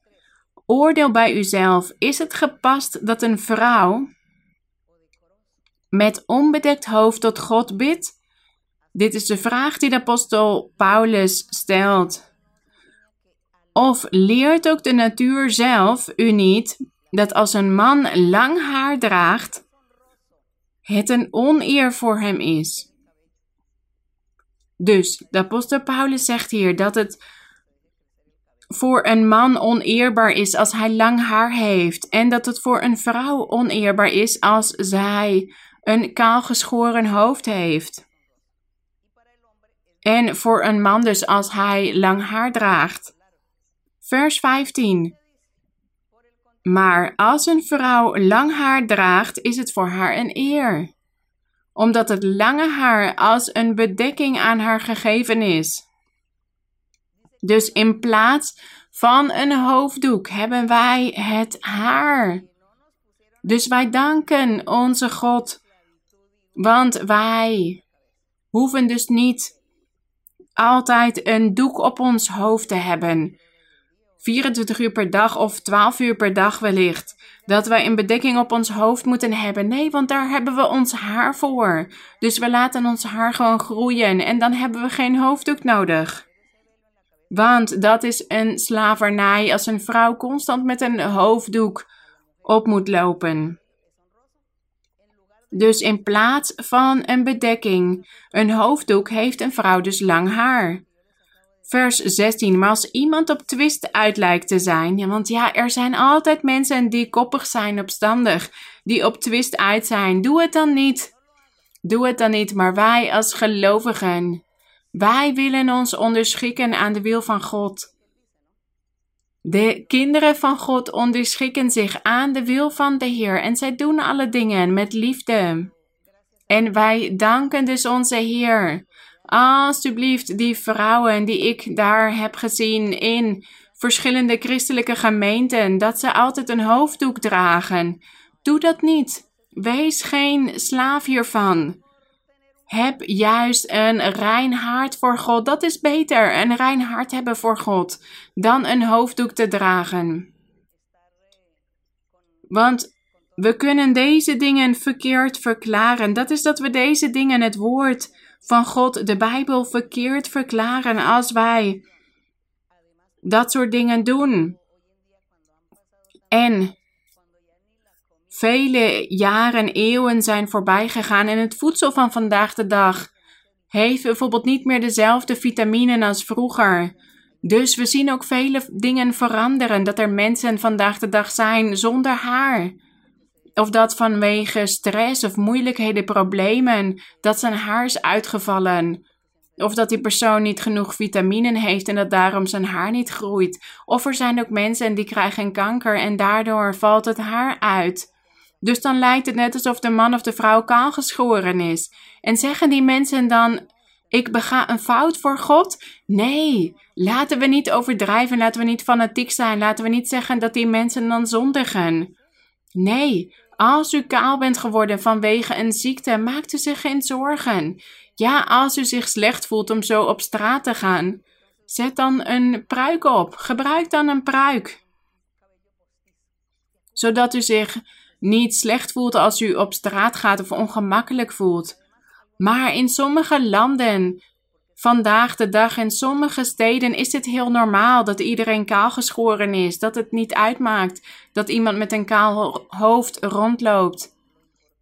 Oordeel bij uzelf, is het gepast dat een vrouw met onbedekt hoofd tot God bidt? Dit is de vraag die de apostel Paulus stelt. Of leert ook de natuur zelf u niet dat als een man lang haar draagt, het een oneer voor hem is? Dus de apostel Paulus zegt hier dat het voor een man oneerbaar is als hij lang haar heeft en dat het voor een vrouw oneerbaar is als zij een kaalgeschoren hoofd heeft. En voor een man dus als hij lang haar draagt. Vers 15. Maar als een vrouw lang haar draagt, is het voor haar een eer, omdat het lange haar als een bedekking aan haar gegeven is. Dus in plaats van een hoofddoek hebben wij het haar. Dus wij danken onze God, want wij hoeven dus niet altijd een doek op ons hoofd te hebben. 24 uur per dag of 12 uur per dag wellicht. Dat wij een bedekking op ons hoofd moeten hebben. Nee, want daar hebben we ons haar voor. Dus we laten ons haar gewoon groeien en dan hebben we geen hoofddoek nodig. Want dat is een slavernij als een vrouw constant met een hoofddoek op moet lopen. Dus in plaats van een bedekking, een hoofddoek, heeft een vrouw dus lang haar vers 16. Maar als iemand op twist uit lijkt te zijn, want ja, er zijn altijd mensen die koppig zijn, opstandig, die op twist uit zijn. Doe het dan niet. Doe het dan niet, maar wij als gelovigen, Wij willen ons onderschikken aan de wil van God. De kinderen van God onderschikken zich aan de wil van de Heer en zij doen alle dingen met liefde. En wij danken dus onze Heer. Alsjeblieft, die vrouwen die ik daar heb gezien in verschillende christelijke gemeenten, dat ze altijd een hoofddoek dragen. Doe dat niet. Wees geen slaaf hiervan. Heb juist een rein hart voor God. Dat is beter, een rein hart hebben voor God, dan een hoofddoek te dragen. Want we kunnen deze dingen verkeerd verklaren. Dat is dat we deze dingen, het woord van God, de Bijbel, verkeerd verklaren als wij dat soort dingen doen. En vele jaren, eeuwen zijn voorbij gegaan en het voedsel van vandaag de dag heeft bijvoorbeeld niet meer dezelfde vitaminen als vroeger. Dus we zien ook vele dingen veranderen. Dat er mensen vandaag de dag zijn zonder haar. Of dat vanwege stress of moeilijkheden, problemen, dat zijn haar is uitgevallen. Of dat die persoon niet genoeg vitaminen heeft en dat daarom zijn haar niet groeit. Of er zijn ook mensen die krijgen kanker en daardoor valt het haar uit. Dus dan lijkt het net alsof de man of de vrouw kaal geschoren is. En zeggen die mensen dan: Ik bega een fout voor God? Nee, laten we niet overdrijven, laten we niet fanatiek zijn, laten we niet zeggen dat die mensen dan zondigen. Nee, als u kaal bent geworden vanwege een ziekte, maakt u zich geen zorgen. Ja, als u zich slecht voelt om zo op straat te gaan, zet dan een pruik op. Gebruik dan een pruik. Zodat u zich niet slecht voelt als u op straat gaat of ongemakkelijk voelt. Maar in sommige landen, vandaag de dag in sommige steden, is het heel normaal dat iedereen kaalgeschoren is. Dat het niet uitmaakt dat iemand met een kaal hoofd rondloopt.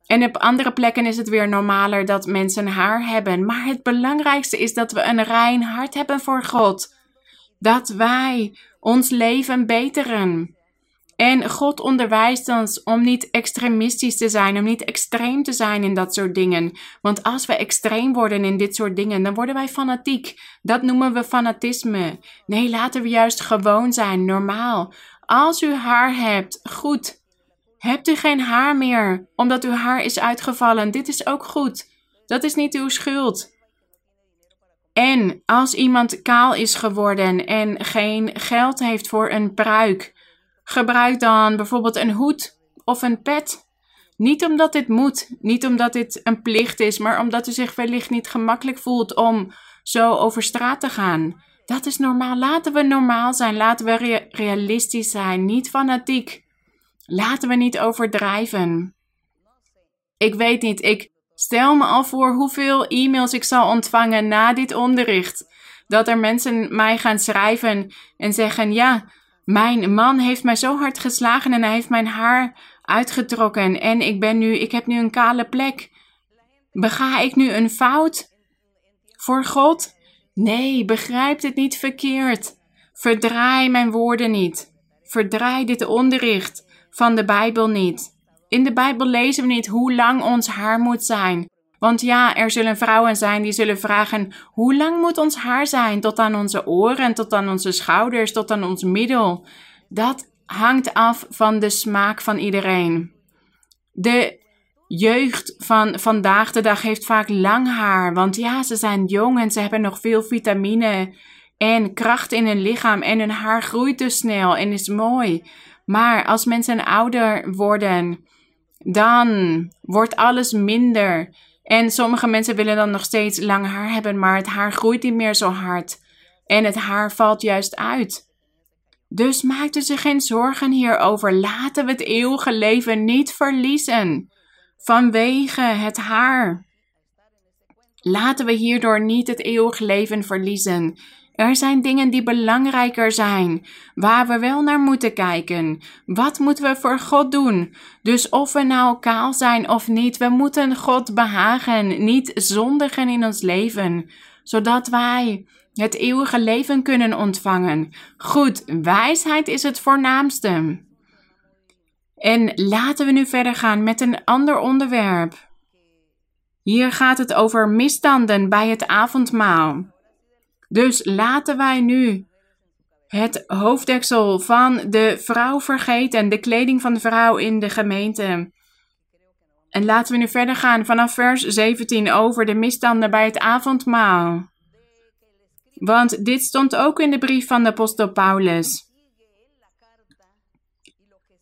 En op andere plekken is het weer normaler dat mensen haar hebben. Maar het belangrijkste is dat we een rein hart hebben voor God. Dat wij ons leven beteren. En God onderwijst ons om niet extremistisch te zijn, om niet extreem te zijn in dat soort dingen. Want als we extreem worden in dit soort dingen, dan worden wij fanatiek. Dat noemen we fanatisme. Nee, laten we juist gewoon zijn, normaal. Als u haar hebt, goed. Hebt u geen haar meer, omdat uw haar is uitgevallen? Dit is ook goed. Dat is niet uw schuld. En als iemand kaal is geworden en geen geld heeft voor een pruik, gebruik dan bijvoorbeeld een hoed of een pet. Niet omdat dit moet, niet omdat dit een plicht is, maar omdat u zich wellicht niet gemakkelijk voelt om zo over straat te gaan. Dat is normaal. Laten we normaal zijn. Laten we realistisch zijn, niet fanatiek. Laten we niet overdrijven. Ik weet niet, ik stel me al voor hoeveel e-mails ik zal ontvangen na dit onderricht. Dat er mensen mij gaan schrijven en zeggen: Ja, mijn man heeft mij zo hard geslagen en hij heeft mijn haar uitgetrokken en ik ben nu, ik heb nu een kale plek. Bega ik nu een fout voor God? Nee, begrijp het niet verkeerd. Verdraai mijn woorden niet. Verdraai dit onderricht van de Bijbel niet. In de Bijbel lezen we niet hoe lang ons haar moet zijn. Want ja, er zullen vrouwen zijn die zullen vragen: hoe lang moet ons haar zijn? Tot aan onze oren, tot aan onze schouders, tot aan ons middel. Dat hangt af van de smaak van iedereen. De jeugd van vandaag de dag heeft vaak lang haar, want ja, ze zijn jong en ze hebben nog veel vitamine en kracht in hun lichaam en hun haar groeit dus snel en is mooi. Maar als mensen ouder worden, dan wordt alles minder. En sommige mensen willen dan nog steeds lang haar hebben, maar het haar groeit niet meer zo hard. En het haar valt juist uit. Dus maak u zich geen zorgen hierover. Laten we het eeuwige leven niet verliezen. Vanwege het haar. Laten we hierdoor niet het eeuwige leven verliezen. Er zijn dingen die belangrijker zijn, waar we wel naar moeten kijken. Wat moeten we voor God doen? Dus of we nou kaal zijn of niet, we moeten God behagen, niet zondigen in ons leven, zodat wij het eeuwige leven kunnen ontvangen. Goed, wijsheid is het voornaamste. En laten we nu verder gaan met een ander onderwerp. Hier gaat het over misstanden bij het avondmaal. Dus laten wij nu het hoofddeksel van de vrouw vergeten, de kleding van de vrouw in de gemeente. En laten we nu verder gaan vanaf vers 17 over de misstanden bij het avondmaal. Want dit stond ook in de brief van de apostel Paulus.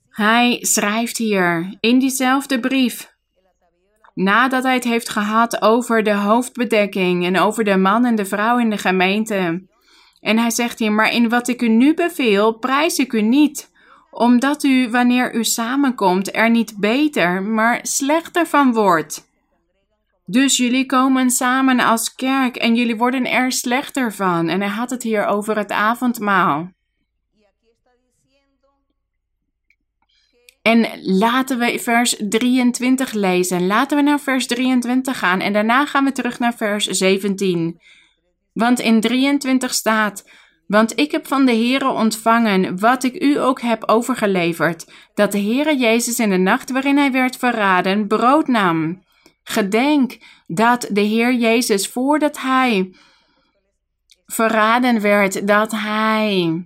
Hij schrijft hier in diezelfde brief, nadat hij het heeft gehad over de hoofdbedekking en over de man en de vrouw in de gemeente. En hij zegt hier, maar in wat ik u nu beveel, prijs ik u niet, omdat u, wanneer u samenkomt, er niet beter, maar slechter van wordt. Dus jullie komen samen als kerk en jullie worden er slechter van. En hij had het hier over het avondmaal. En laten we vers 23 lezen. Laten we naar vers 23 gaan en daarna gaan we terug naar vers 17. Want in 23 staat: Want ik heb van de Heere ontvangen wat ik u ook heb overgeleverd: dat de Heere Jezus in de nacht waarin hij werd verraden, brood nam. Gedenk dat de Heer Jezus, voordat hij verraden werd, dat hij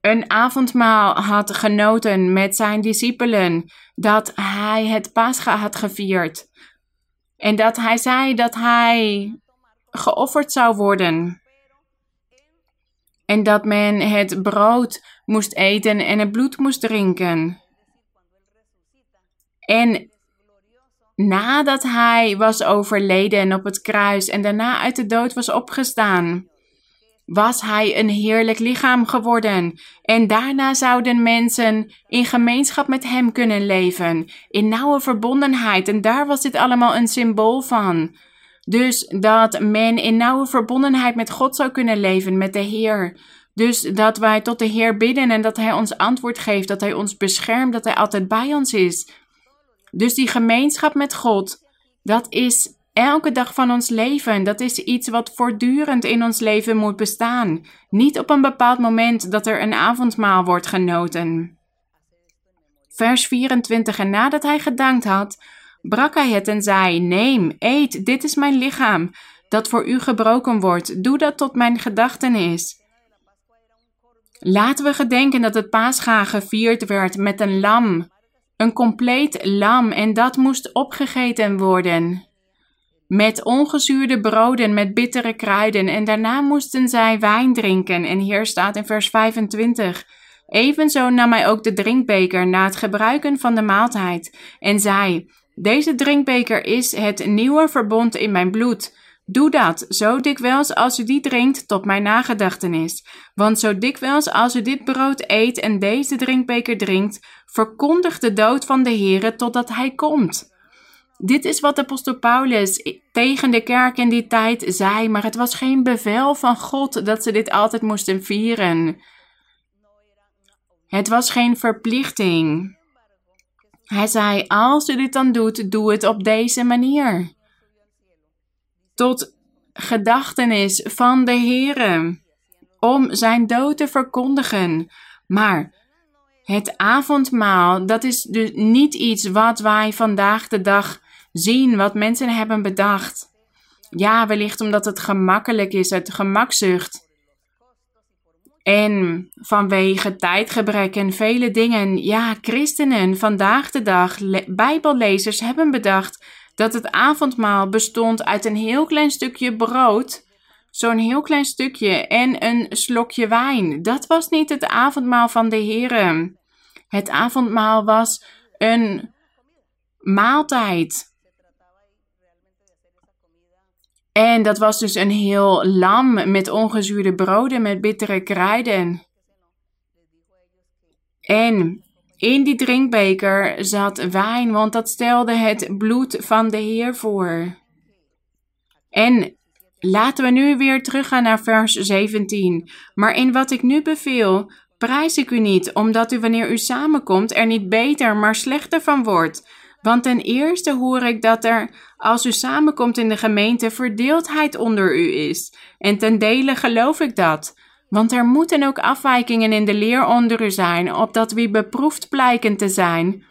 een avondmaal had genoten met zijn discipelen, dat hij het Pascha had gevierd. En dat hij zei dat hij geofferd zou worden. En dat men het brood moest eten en het bloed moest drinken. En nadat hij was overleden op het kruis en daarna uit de dood was opgestaan, was hij een heerlijk lichaam geworden. En daarna zouden mensen in gemeenschap met hem kunnen leven, in nauwe verbondenheid. En daar was dit allemaal een symbool van. Dus dat men in nauwe verbondenheid met God zou kunnen leven, met de Heer. Dus dat wij tot de Heer bidden en dat Hij ons antwoord geeft, dat Hij ons beschermt, dat Hij altijd bij ons is. Dus die gemeenschap met God, dat is elke dag van ons leven. Dat is iets wat voortdurend in ons leven moet bestaan. Niet op een bepaald moment dat er een avondmaal wordt genoten. Vers 24. En nadat hij gedankt had, brak hij het en zei: Neem, eet, dit is mijn lichaam, dat voor u gebroken wordt. Doe dat tot mijn gedachtenis. Laten we gedenken dat het paascha gevierd werd met een lam, een compleet lam, en dat moest opgegeten worden. Met ongezuurde broden met bittere kruiden, en daarna moesten zij wijn drinken. En hier staat in vers 25. Evenzo nam hij ook de drinkbeker na het gebruiken van de maaltijd en zei: deze drinkbeker is het nieuwe verbond in mijn bloed. Doe dat, zo dikwijls als u die drinkt, tot mijn nagedachtenis. Want zo dikwijls als u dit brood eet en deze drinkbeker drinkt, verkondigt de dood van de Heere totdat hij komt. Dit is wat apostel Paulus tegen de kerk in die tijd zei, maar het was geen bevel van God dat ze dit altijd moesten vieren. Het was geen verplichting. Hij zei: Als u dit dan doet, doe het op deze manier. Tot gedachtenis van de Heere, om zijn dood te verkondigen. Maar het avondmaal, dat is dus niet iets wat wij vandaag de dag zien, wat mensen hebben bedacht. Ja, wellicht omdat het gemakkelijk is, het gemakzucht. En vanwege tijdgebrek en vele dingen, ja, christenen vandaag de dag, bijbellezers hebben bedacht dat het avondmaal bestond uit een heel klein stukje brood, zo'n heel klein stukje en een slokje wijn. Dat was niet het avondmaal van de Heer. Het avondmaal was een maaltijd. En dat was dus een heel lam met ongezuurde broden met bittere kruiden. En in die drinkbeker zat wijn, want dat stelde het bloed van de Heer voor. En laten we nu weer teruggaan naar vers 17. Maar in wat ik nu beveel, prijs ik u niet, omdat u wanneer u samenkomt er niet beter, maar slechter van wordt. Want ten eerste hoor ik dat er, als u samenkomt in de gemeente, verdeeldheid onder u is. En ten dele geloof ik dat. Want er moeten ook afwijkingen in de leer onder u zijn, opdat wie beproefd blijken te zijn,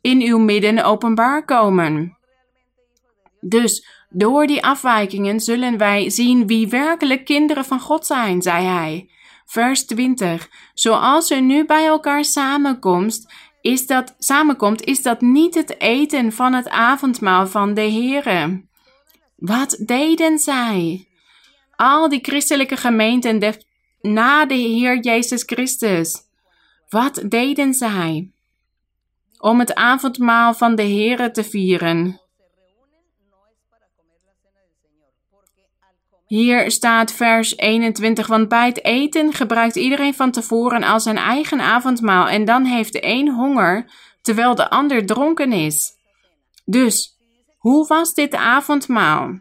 in uw midden openbaar komen. Dus Door die afwijkingen zullen wij zien wie werkelijk kinderen van God zijn, zei hij. Vers 20. Zoals u nu bij elkaar samenkomt, is dat, samenkomt, is dat niet het eten van het avondmaal van de Here. Wat deden zij? Al die christelijke gemeenten na de Heer Jezus Christus. Wat deden zij? Om het avondmaal van de Here te vieren. Hier staat vers 21, want bij het eten gebruikt iedereen van tevoren al zijn eigen avondmaal en dan heeft de een honger terwijl de ander dronken is. Dus, hoe was dit avondmaal?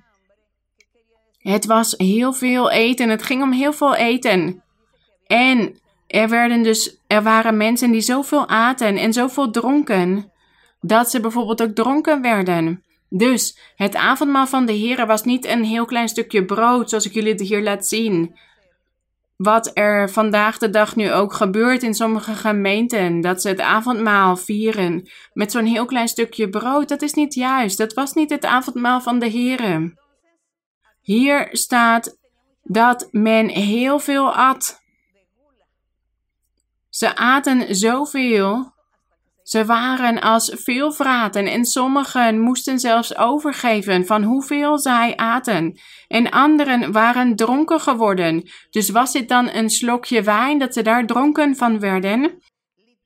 Het was heel veel eten, het ging om heel veel eten. En er, werden dus, er waren mensen die zoveel aten en zoveel dronken, dat ze bijvoorbeeld ook dronken werden. Dus het avondmaal van de Heer was niet een heel klein stukje brood, zoals ik jullie hier laat zien. Wat er vandaag de dag nu ook gebeurt in sommige gemeenten, dat ze het avondmaal vieren met zo'n heel klein stukje brood, dat is niet juist. Dat was niet het avondmaal van de Heer. Hier staat dat men heel veel at. Ze aten zoveel ze waren als veel vraten en sommigen moesten zelfs overgeven van hoeveel zij aten. En anderen waren dronken geworden. Dus was dit dan een slokje wijn dat ze daar dronken van werden?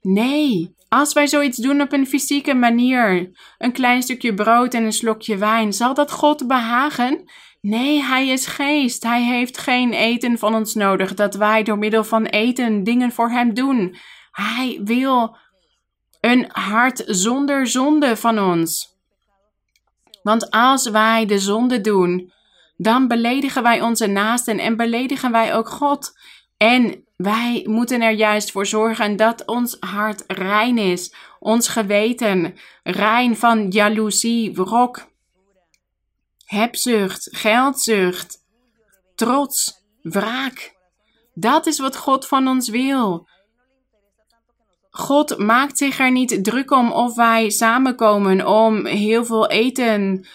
Nee, als wij zoiets doen op een fysieke manier, een klein stukje brood en een slokje wijn, zal dat God behagen? Nee, Hij is geest. Hij heeft geen eten van ons nodig, dat wij door middel van eten dingen voor Hem doen. Hij wil een hart zonder zonde van ons. Want als wij de zonde doen, dan beledigen wij onze naasten en beledigen wij ook God. En wij moeten er juist voor zorgen dat ons hart rein is, ons geweten rein van jaloezie, wrok, hebzucht, geldzucht, trots, wraak. Dat is wat God van ons wil. God maakt zich er niet druk om of wij samenkomen om heel veel eten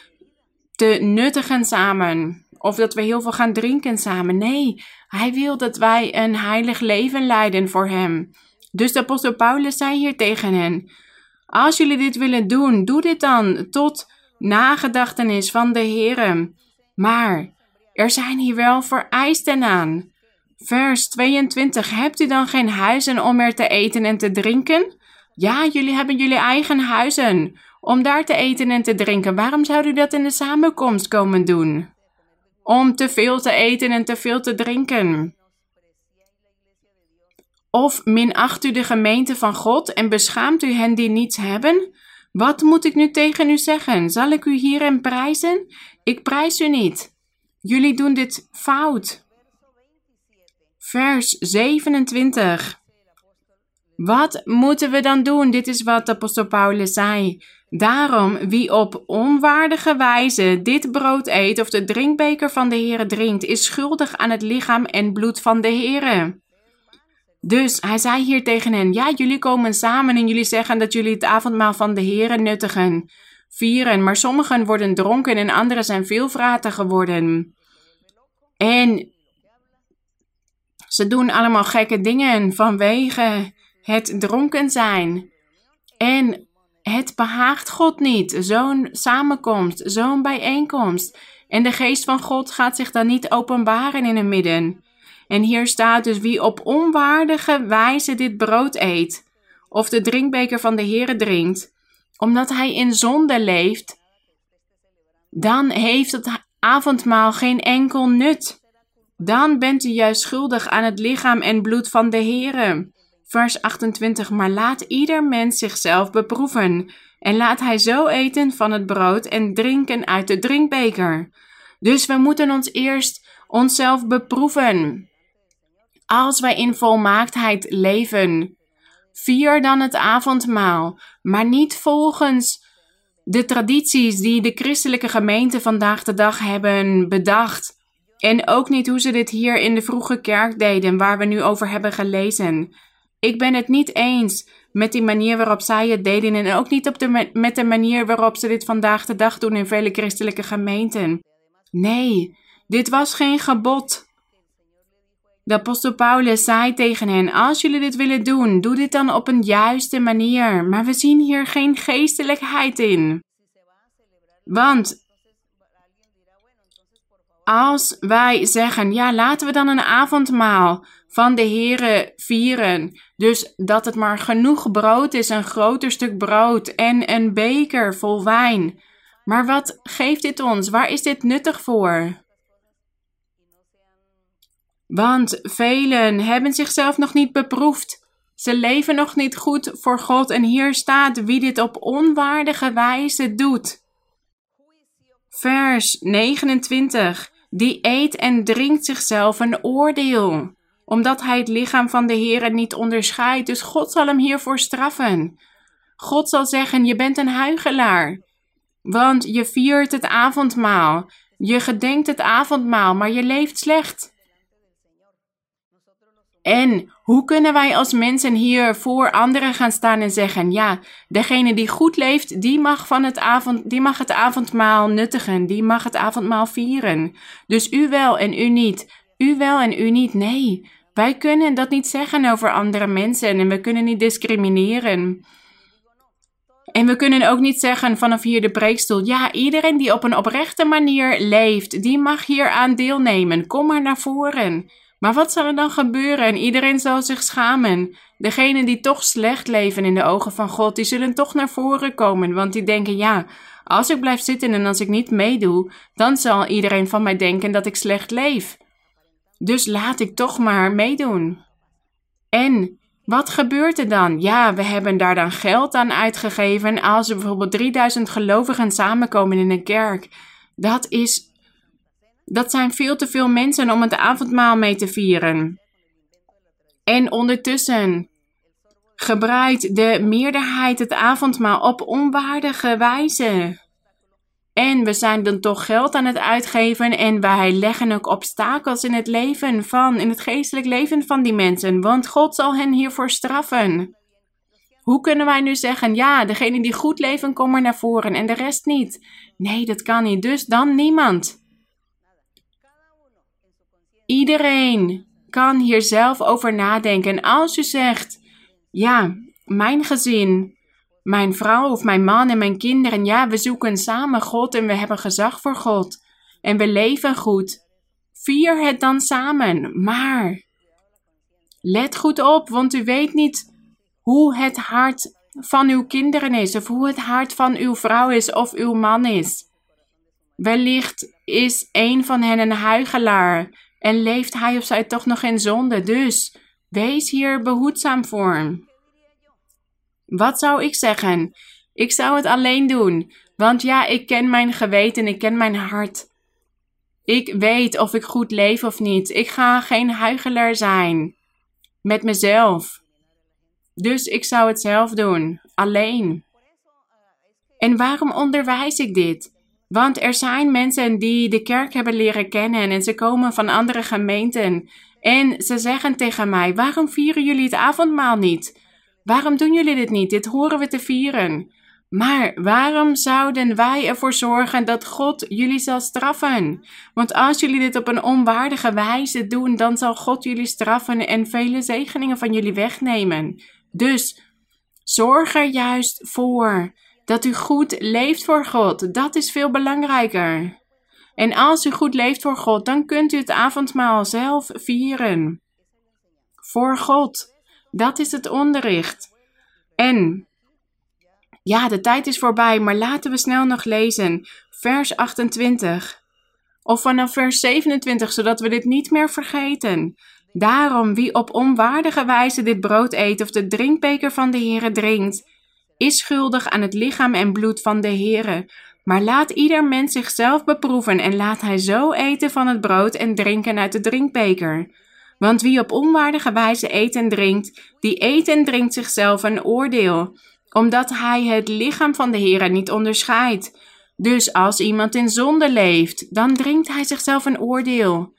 te nuttigen samen. Of dat we heel veel gaan drinken samen. Nee, hij wil dat wij een heilig leven leiden voor hem. Dus de apostel Paulus zei hier tegen hen: Als jullie dit willen doen, doe dit dan tot nagedachtenis van de Heer. Maar er zijn hier wel vereisten aan. Vers 22. Hebt u dan geen huizen om er te eten en te drinken? Ja, jullie hebben jullie eigen huizen om daar te eten en te drinken. Waarom zou u dat in de samenkomst komen doen? Om te veel te eten en te veel te drinken. Of minacht u de gemeente van God en beschaamt u hen die niets hebben? Wat moet ik nu tegen u zeggen? Zal ik u hierin prijzen? Ik prijs u niet. Jullie doen dit fout. Vers 27. Wat moeten we dan doen? Dit is wat apostel Paulus zei. Daarom, wie op onwaardige wijze dit brood eet of de drinkbeker van de Heere drinkt, is schuldig aan het lichaam en bloed van de Heere. Dus hij zei hier tegen hen: Ja, jullie komen samen en jullie zeggen dat jullie het avondmaal van de Heere nuttigen, vieren, maar sommigen worden dronken en anderen zijn veel vraten geworden. En ze doen allemaal gekke dingen vanwege het dronken zijn. En het behaagt God niet, zo'n samenkomst, zo'n bijeenkomst. En de geest van God gaat zich dan niet openbaren in het midden. En hier staat dus wie op onwaardige wijze dit brood eet, of de drinkbeker van de Heere drinkt, omdat hij in zonde leeft, dan heeft het avondmaal geen enkel nut dan bent u juist schuldig aan het lichaam en bloed van de Heere. Vers 28. Maar laat ieder mens zichzelf beproeven, en laat hij zo eten van het brood en drinken uit de drinkbeker. Dus we moeten ons eerst onszelf beproeven. Als wij in volmaaktheid leven, vier dan het avondmaal, maar niet volgens de tradities die de christelijke gemeente vandaag de dag hebben bedacht. En ook niet hoe ze dit hier in de vroege kerk deden, waar we nu over hebben gelezen. Ik ben het niet eens met die manier waarop zij het deden en ook niet op de, met de manier waarop ze dit vandaag de dag doen in vele christelijke gemeenten. Nee, dit was geen gebod. De apostel Paulus zei tegen hen: Als jullie dit willen doen, doe dit dan op een juiste manier. Maar we zien hier geen geestelijkheid in. Want als wij zeggen: Ja, laten we dan een avondmaal van de Here vieren. Dus dat het maar genoeg brood is, een groter stuk brood en een beker vol wijn. Maar wat geeft dit ons? Waar is dit nuttig voor? Want velen hebben zichzelf nog niet beproefd. Ze leven nog niet goed voor God en hier staat wie dit op onwaardige wijze doet. Vers 29. Die eet en drinkt zichzelf een oordeel, omdat hij het lichaam van de Heer niet onderscheidt. Dus God zal hem hiervoor straffen. God zal zeggen: Je bent een huigelaar, want je viert het avondmaal. Je gedenkt het avondmaal, maar je leeft slecht. En hoe kunnen wij als mensen hier voor anderen gaan staan en zeggen: ja, degene die goed leeft, die mag, van het, avond, die mag het avondmaal nuttigen, die mag het avondmaal vieren. Dus u wel en u niet. U wel en u niet. Nee, wij kunnen dat niet zeggen over andere mensen en we kunnen niet discrimineren. En we kunnen ook niet zeggen vanaf hier de preekstoel: ja, iedereen die op een oprechte manier leeft, die mag hier aan deelnemen. Kom maar naar voren. Maar wat zal er dan gebeuren en iedereen zal zich schamen? Degenen die toch slecht leven in de ogen van God, die zullen toch naar voren komen, want die denken ja, als ik blijf zitten en als ik niet meedoe, dan zal iedereen van mij denken dat ik slecht leef. Dus laat ik toch maar meedoen. En wat gebeurt er dan? Ja, we hebben daar dan geld aan uitgegeven als er bijvoorbeeld 3000 gelovigen samenkomen in een kerk. Dat is dat zijn veel te veel mensen om het avondmaal mee te vieren. En ondertussen gebruikt de meerderheid het avondmaal op onwaardige wijze. En we zijn dan toch geld aan het uitgeven en wij leggen ook obstakels in het leven van, in het geestelijk leven van die mensen, want God zal hen hiervoor straffen. Hoe kunnen wij nu zeggen, ja, degene die goed leven, kom maar naar voren en de rest niet? Nee, dat kan niet, dus dan niemand. Iedereen kan hier zelf over nadenken. En als u zegt, ja, mijn gezin, mijn vrouw of mijn man en mijn kinderen, ja, we zoeken samen God en we hebben gezag voor God en we leven goed. Vier het dan samen, maar let goed op, want u weet niet hoe het hart van uw kinderen is of hoe het hart van uw vrouw is of uw man is. Wellicht is een van hen een huigelaar en leeft hij of zij toch nog in zonde. Dus wees hier behoedzaam voor. Wat zou ik zeggen? Ik zou het alleen doen, want ja, ik ken mijn geweten, ik ken mijn hart. Ik weet of ik goed leef of niet. Ik ga geen huigelaar zijn met mezelf. Dus ik zou het zelf doen, alleen. En waarom onderwijs ik dit? Want er zijn mensen die de kerk hebben leren kennen en ze komen van andere gemeenten. En ze zeggen tegen mij: Waarom vieren jullie het avondmaal niet? Waarom doen jullie dit niet? Dit horen we te vieren. Maar waarom zouden wij ervoor zorgen dat God jullie zal straffen? Want als jullie dit op een onwaardige wijze doen, dan zal God jullie straffen en vele zegeningen van jullie wegnemen. Dus zorg er juist voor dat u goed leeft voor God. Dat is veel belangrijker. En als u goed leeft voor God, dan kunt u het avondmaal zelf vieren. Voor God. Dat is het onderricht. En ja, de tijd is voorbij, maar laten we snel nog lezen. Vers 28. Of vanaf vers 27, zodat we dit niet meer vergeten. Daarom, wie op onwaardige wijze dit brood eet of de drinkbeker van de Heere drinkt, is schuldig aan het lichaam en bloed van de Heere. Maar laat ieder mens zichzelf beproeven en laat hij zo eten van het brood en drinken uit de drinkbeker. Want wie op onwaardige wijze eet en drinkt, die eet en drinkt zichzelf een oordeel, omdat hij het lichaam van de Heere niet onderscheidt. Dus als iemand in zonde leeft, dan drinkt hij zichzelf een oordeel.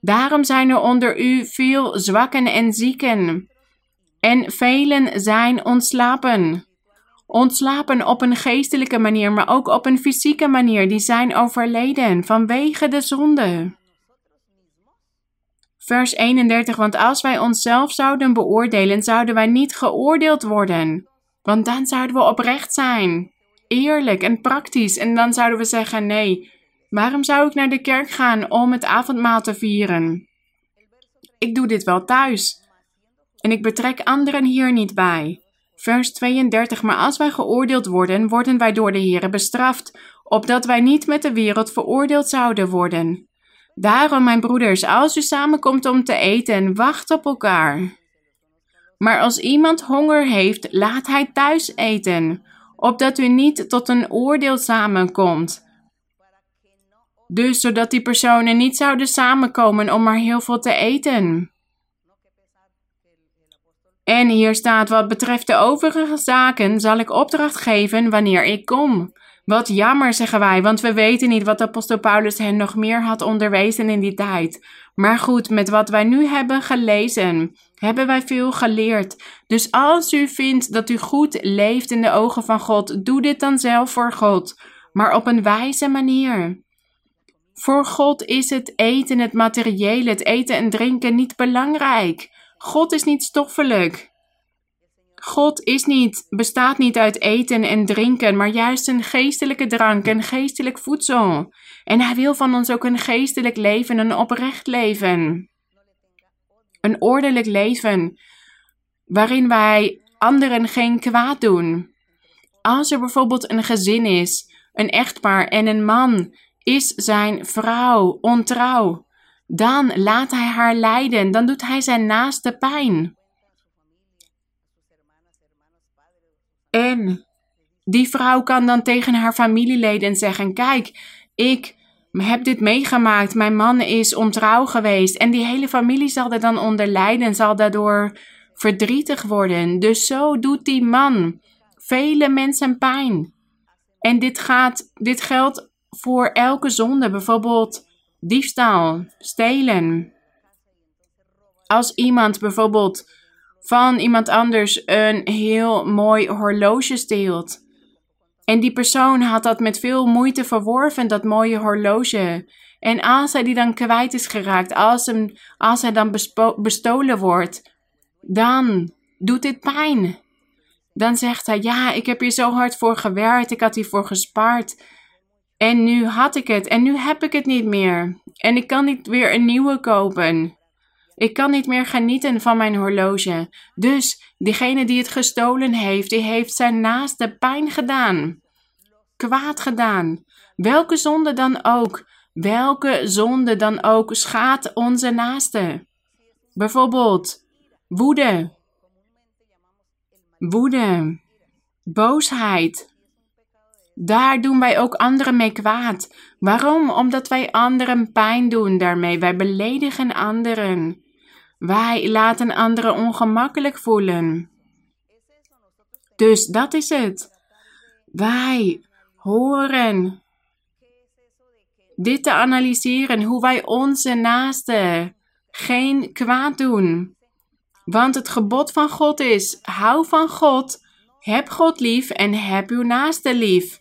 Daarom zijn er onder u veel zwakken en zieken En velen zijn ontslapen. Ontslapen op een geestelijke manier, maar ook op een fysieke manier. Die zijn overleden vanwege de zonde. Vers 31, want als wij onszelf zouden beoordelen, zouden wij niet geoordeeld worden. Want dan zouden we oprecht zijn, eerlijk en praktisch. En dan zouden we zeggen: nee, waarom zou ik naar de kerk gaan om het avondmaal te vieren? Ik doe dit wel thuis. En ik betrek anderen hier niet bij. Vers 32, maar als wij geoordeeld worden, worden wij door de Heer bestraft, opdat wij niet met de wereld veroordeeld zouden worden. Daarom, mijn broeders, als u samenkomt om te eten, wacht op elkaar. Maar als iemand honger heeft, laat hij thuis eten, opdat u niet tot een oordeel samenkomt. Dus zodat die personen niet zouden samenkomen om maar heel veel te eten. En hier staat: Wat betreft de overige zaken zal ik opdracht geven wanneer ik kom. Wat jammer, zeggen wij, want we weten niet wat apostel Paulus hen nog meer had onderwezen in die tijd. Maar goed, met wat wij nu hebben gelezen, hebben wij veel geleerd. Dus als u vindt dat u goed leeft in de ogen van God, doe dit dan zelf voor God, maar op een wijze manier. Voor God is het eten, het materiële, het eten en drinken niet belangrijk. God is niet stoffelijk. God is niet, bestaat niet uit eten en drinken, maar juist een geestelijke drank, een geestelijk voedsel. En Hij wil van ons ook een geestelijk leven, een oprecht leven. Een ordelijk leven, waarin wij anderen geen kwaad doen. Als er bijvoorbeeld een gezin is, een echtpaar en een man is zijn vrouw ontrouw, dan laat hij haar lijden, dan doet hij zijn naaste pijn. En die vrouw kan dan tegen haar familieleden zeggen: Kijk, ik heb dit meegemaakt. Mijn man is ontrouw geweest. En die hele familie zal er dan onder lijden, zal daardoor verdrietig worden. Dus zo doet die man vele mensen pijn. En dit, gaat, dit geldt voor elke zonde, bijvoorbeeld diefstal, stelen. Als iemand bijvoorbeeld van iemand anders een heel mooi horloge steelt. En die persoon had dat met veel moeite verworven, dat mooie horloge. En als hij die dan kwijt is geraakt, als, hem, als hij dan bestolen wordt, dan doet dit pijn. Dan zegt hij: Ja, ik heb hier zo hard voor gewerkt, ik had hiervoor gespaard. En nu had ik het en nu heb ik het niet meer. En ik kan niet weer een nieuwe kopen. Ik kan niet meer genieten van mijn horloge. Dus diegene die het gestolen heeft, die heeft zijn naaste pijn gedaan. Kwaad gedaan. Welke zonde dan ook. Welke zonde dan ook schaadt onze naaste. Bijvoorbeeld woede. Woede. Boosheid. Daar doen wij ook anderen mee kwaad. Waarom? Omdat wij anderen pijn doen daarmee. Wij beledigen anderen. Wij laten anderen ongemakkelijk voelen. Dus dat is het. Wij horen dit te analyseren, hoe wij onze naasten geen kwaad doen. Want het gebod van God is: hou van God, heb God lief en heb uw naaste lief.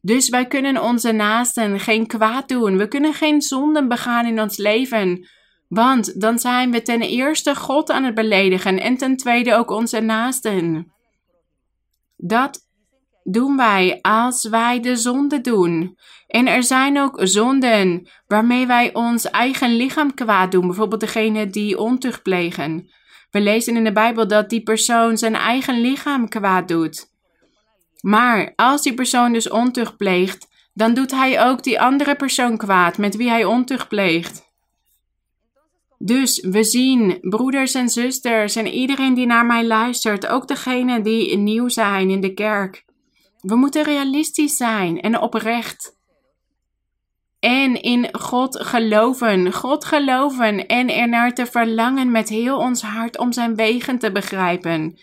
Dus wij kunnen onze naasten geen kwaad doen. We kunnen geen zonden begaan in ons leven. Want dan zijn we ten eerste God aan het beledigen en ten tweede ook onze naasten. Dat doen wij als wij de zonde doen. En er zijn ook zonden waarmee wij ons eigen lichaam kwaad doen. Bijvoorbeeld degene die ontucht plegen. We lezen in de Bijbel dat die persoon zijn eigen lichaam kwaad doet. Maar als die persoon dus ontucht pleegt, dan doet hij ook die andere persoon kwaad met wie hij ontucht pleegt. Dus we zien, broeders en zusters en iedereen die naar mij luistert, ook degenen die nieuw zijn in de kerk. We moeten realistisch zijn en oprecht. En in God geloven, God geloven en ernaar te verlangen met heel ons hart om zijn wegen te begrijpen.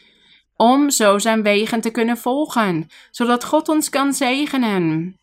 Om zo zijn wegen te kunnen volgen, zodat God ons kan zegenen.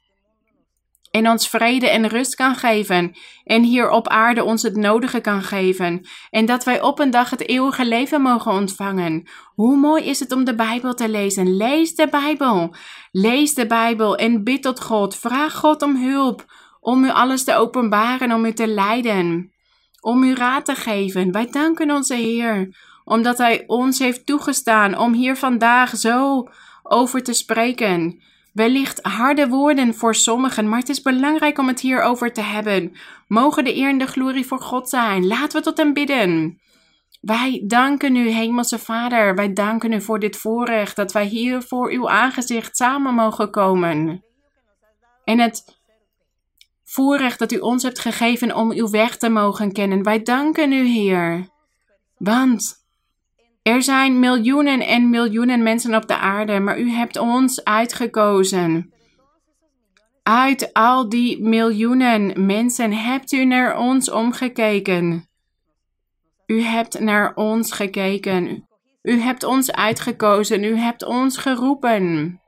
en ons vrede en rust kan geven. En hier op aarde ons het nodige kan geven. En dat wij op een dag het eeuwige leven mogen ontvangen. Hoe mooi is het om de Bijbel te lezen? Lees de Bijbel. Lees de Bijbel en bid tot God. Vraag God om hulp. Om u alles te openbaren, om u te leiden. Om u raad te geven. Wij danken onze Heer. Omdat Hij ons heeft toegestaan om hier vandaag zo over te spreken. Wellicht harde woorden voor sommigen, maar het is belangrijk om het hierover te hebben. Mogen de eer en de glorie voor God zijn. Laten we tot hem bidden. Wij danken u, Hemelse Vader. Wij danken u voor dit voorrecht dat wij hier voor uw aangezicht samen mogen komen. En het voorrecht dat u ons hebt gegeven om uw weg te mogen kennen. Wij danken u, Heer. Want er zijn miljoenen en miljoenen mensen op de aarde, maar u hebt ons uitgekozen. Uit al die miljoenen mensen hebt u naar ons omgekeken. U hebt naar ons gekeken. U hebt ons uitgekozen. U hebt ons geroepen.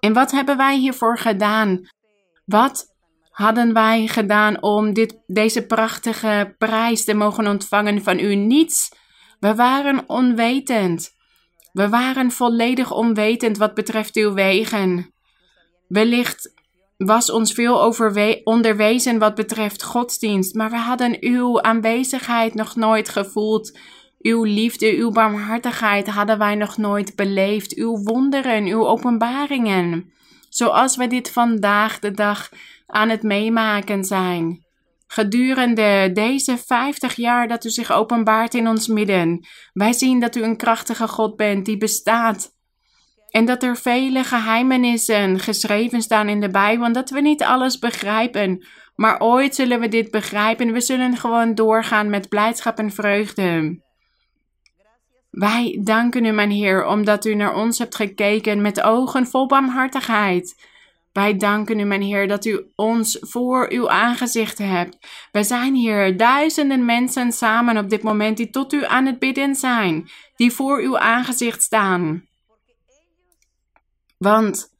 En wat hebben wij hiervoor gedaan? Wat hadden wij gedaan om dit, deze prachtige prijs te mogen ontvangen van u? Niets we waren onwetend. We waren volledig onwetend wat betreft uw wegen. Wellicht was ons veel onderwezen wat betreft godsdienst, maar we hadden uw aanwezigheid nog nooit gevoeld. Uw liefde, uw barmhartigheid hadden wij nog nooit beleefd. Uw wonderen, uw openbaringen. Zoals we dit vandaag de dag aan het meemaken zijn. Gedurende deze 50 jaar dat u zich openbaart in ons midden, wij zien dat u een krachtige God bent die bestaat. En dat er vele geheimenissen geschreven staan in de Bijbel, en dat we niet alles begrijpen. Maar ooit zullen we dit begrijpen. We zullen gewoon doorgaan met blijdschap en vreugde. Wij danken u, mijn Heer, omdat u naar ons hebt gekeken met ogen vol barmhartigheid. Wij danken u, mijn Heer, dat u ons voor uw aangezicht hebt. Wij zijn hier duizenden mensen samen op dit moment die tot u aan het bidden zijn, die voor uw aangezicht staan. Want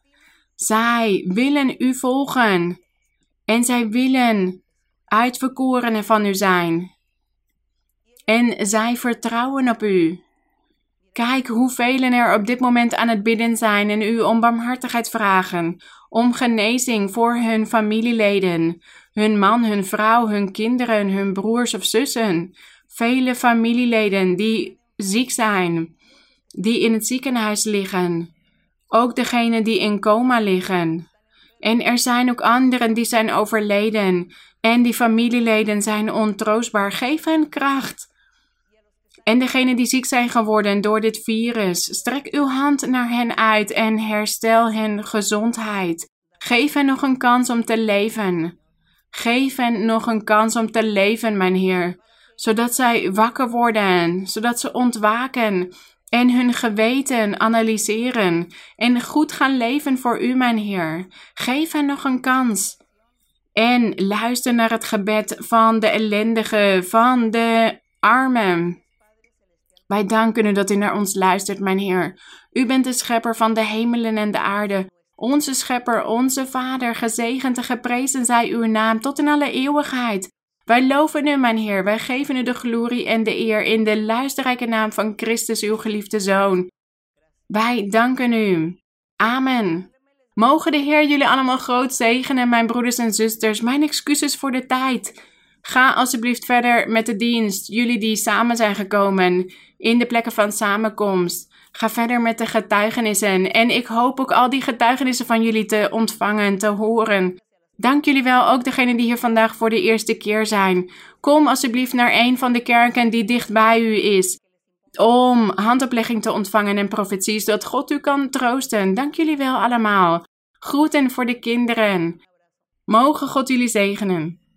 zij willen u volgen en zij willen uitverkorenen van u zijn. En zij vertrouwen op u. Kijk hoeveel er op dit moment aan het bidden zijn en u om barmhartigheid vragen, om genezing voor hun familieleden, hun man, hun vrouw, hun kinderen, hun broers of zussen. Vele familieleden die ziek zijn, die in het ziekenhuis liggen. Ook degenen die in coma liggen. En er zijn ook anderen die zijn overleden. En die familieleden zijn ontroostbaar. Geef hen kracht. En degenen die ziek zijn geworden door dit virus, strek uw hand naar hen uit en herstel hen gezondheid. Geef hen nog een kans om te leven. Geef hen nog een kans om te leven, mijn Heer, zodat zij wakker worden, zodat ze ontwaken en hun geweten analyseren en goed gaan leven voor U, mijn Heer. Geef hen nog een kans. En luister naar het gebed van de ellendige, van de armen. Wij danken u dat u naar ons luistert, mijn Heer. U bent de schepper van de hemelen en de aarde. Onze schepper, onze Vader, gezegend en geprezen zij uw naam tot in alle eeuwigheid. Wij loven u, mijn Heer. Wij geven u de glorie en de eer in de luisterrijke naam van Christus, uw geliefde Zoon. Wij danken u. Amen. Mogen de Heer jullie allemaal groot zegenen, mijn broeders en zusters. Mijn excuses voor de tijd. Ga alsjeblieft verder met de dienst. Jullie die samen zijn gekomen in de plekken van samenkomst. Ga verder met de getuigenissen. En ik hoop ook al die getuigenissen van jullie te ontvangen, te horen. Dank jullie wel, ook degenen die hier vandaag voor de eerste keer zijn. Kom alsjeblieft naar een van de kerken die dicht bij u is. Om handoplegging te ontvangen en profetie, zodat God u kan troosten. Dank jullie wel allemaal. Groeten voor de kinderen. Mogen God jullie zegenen.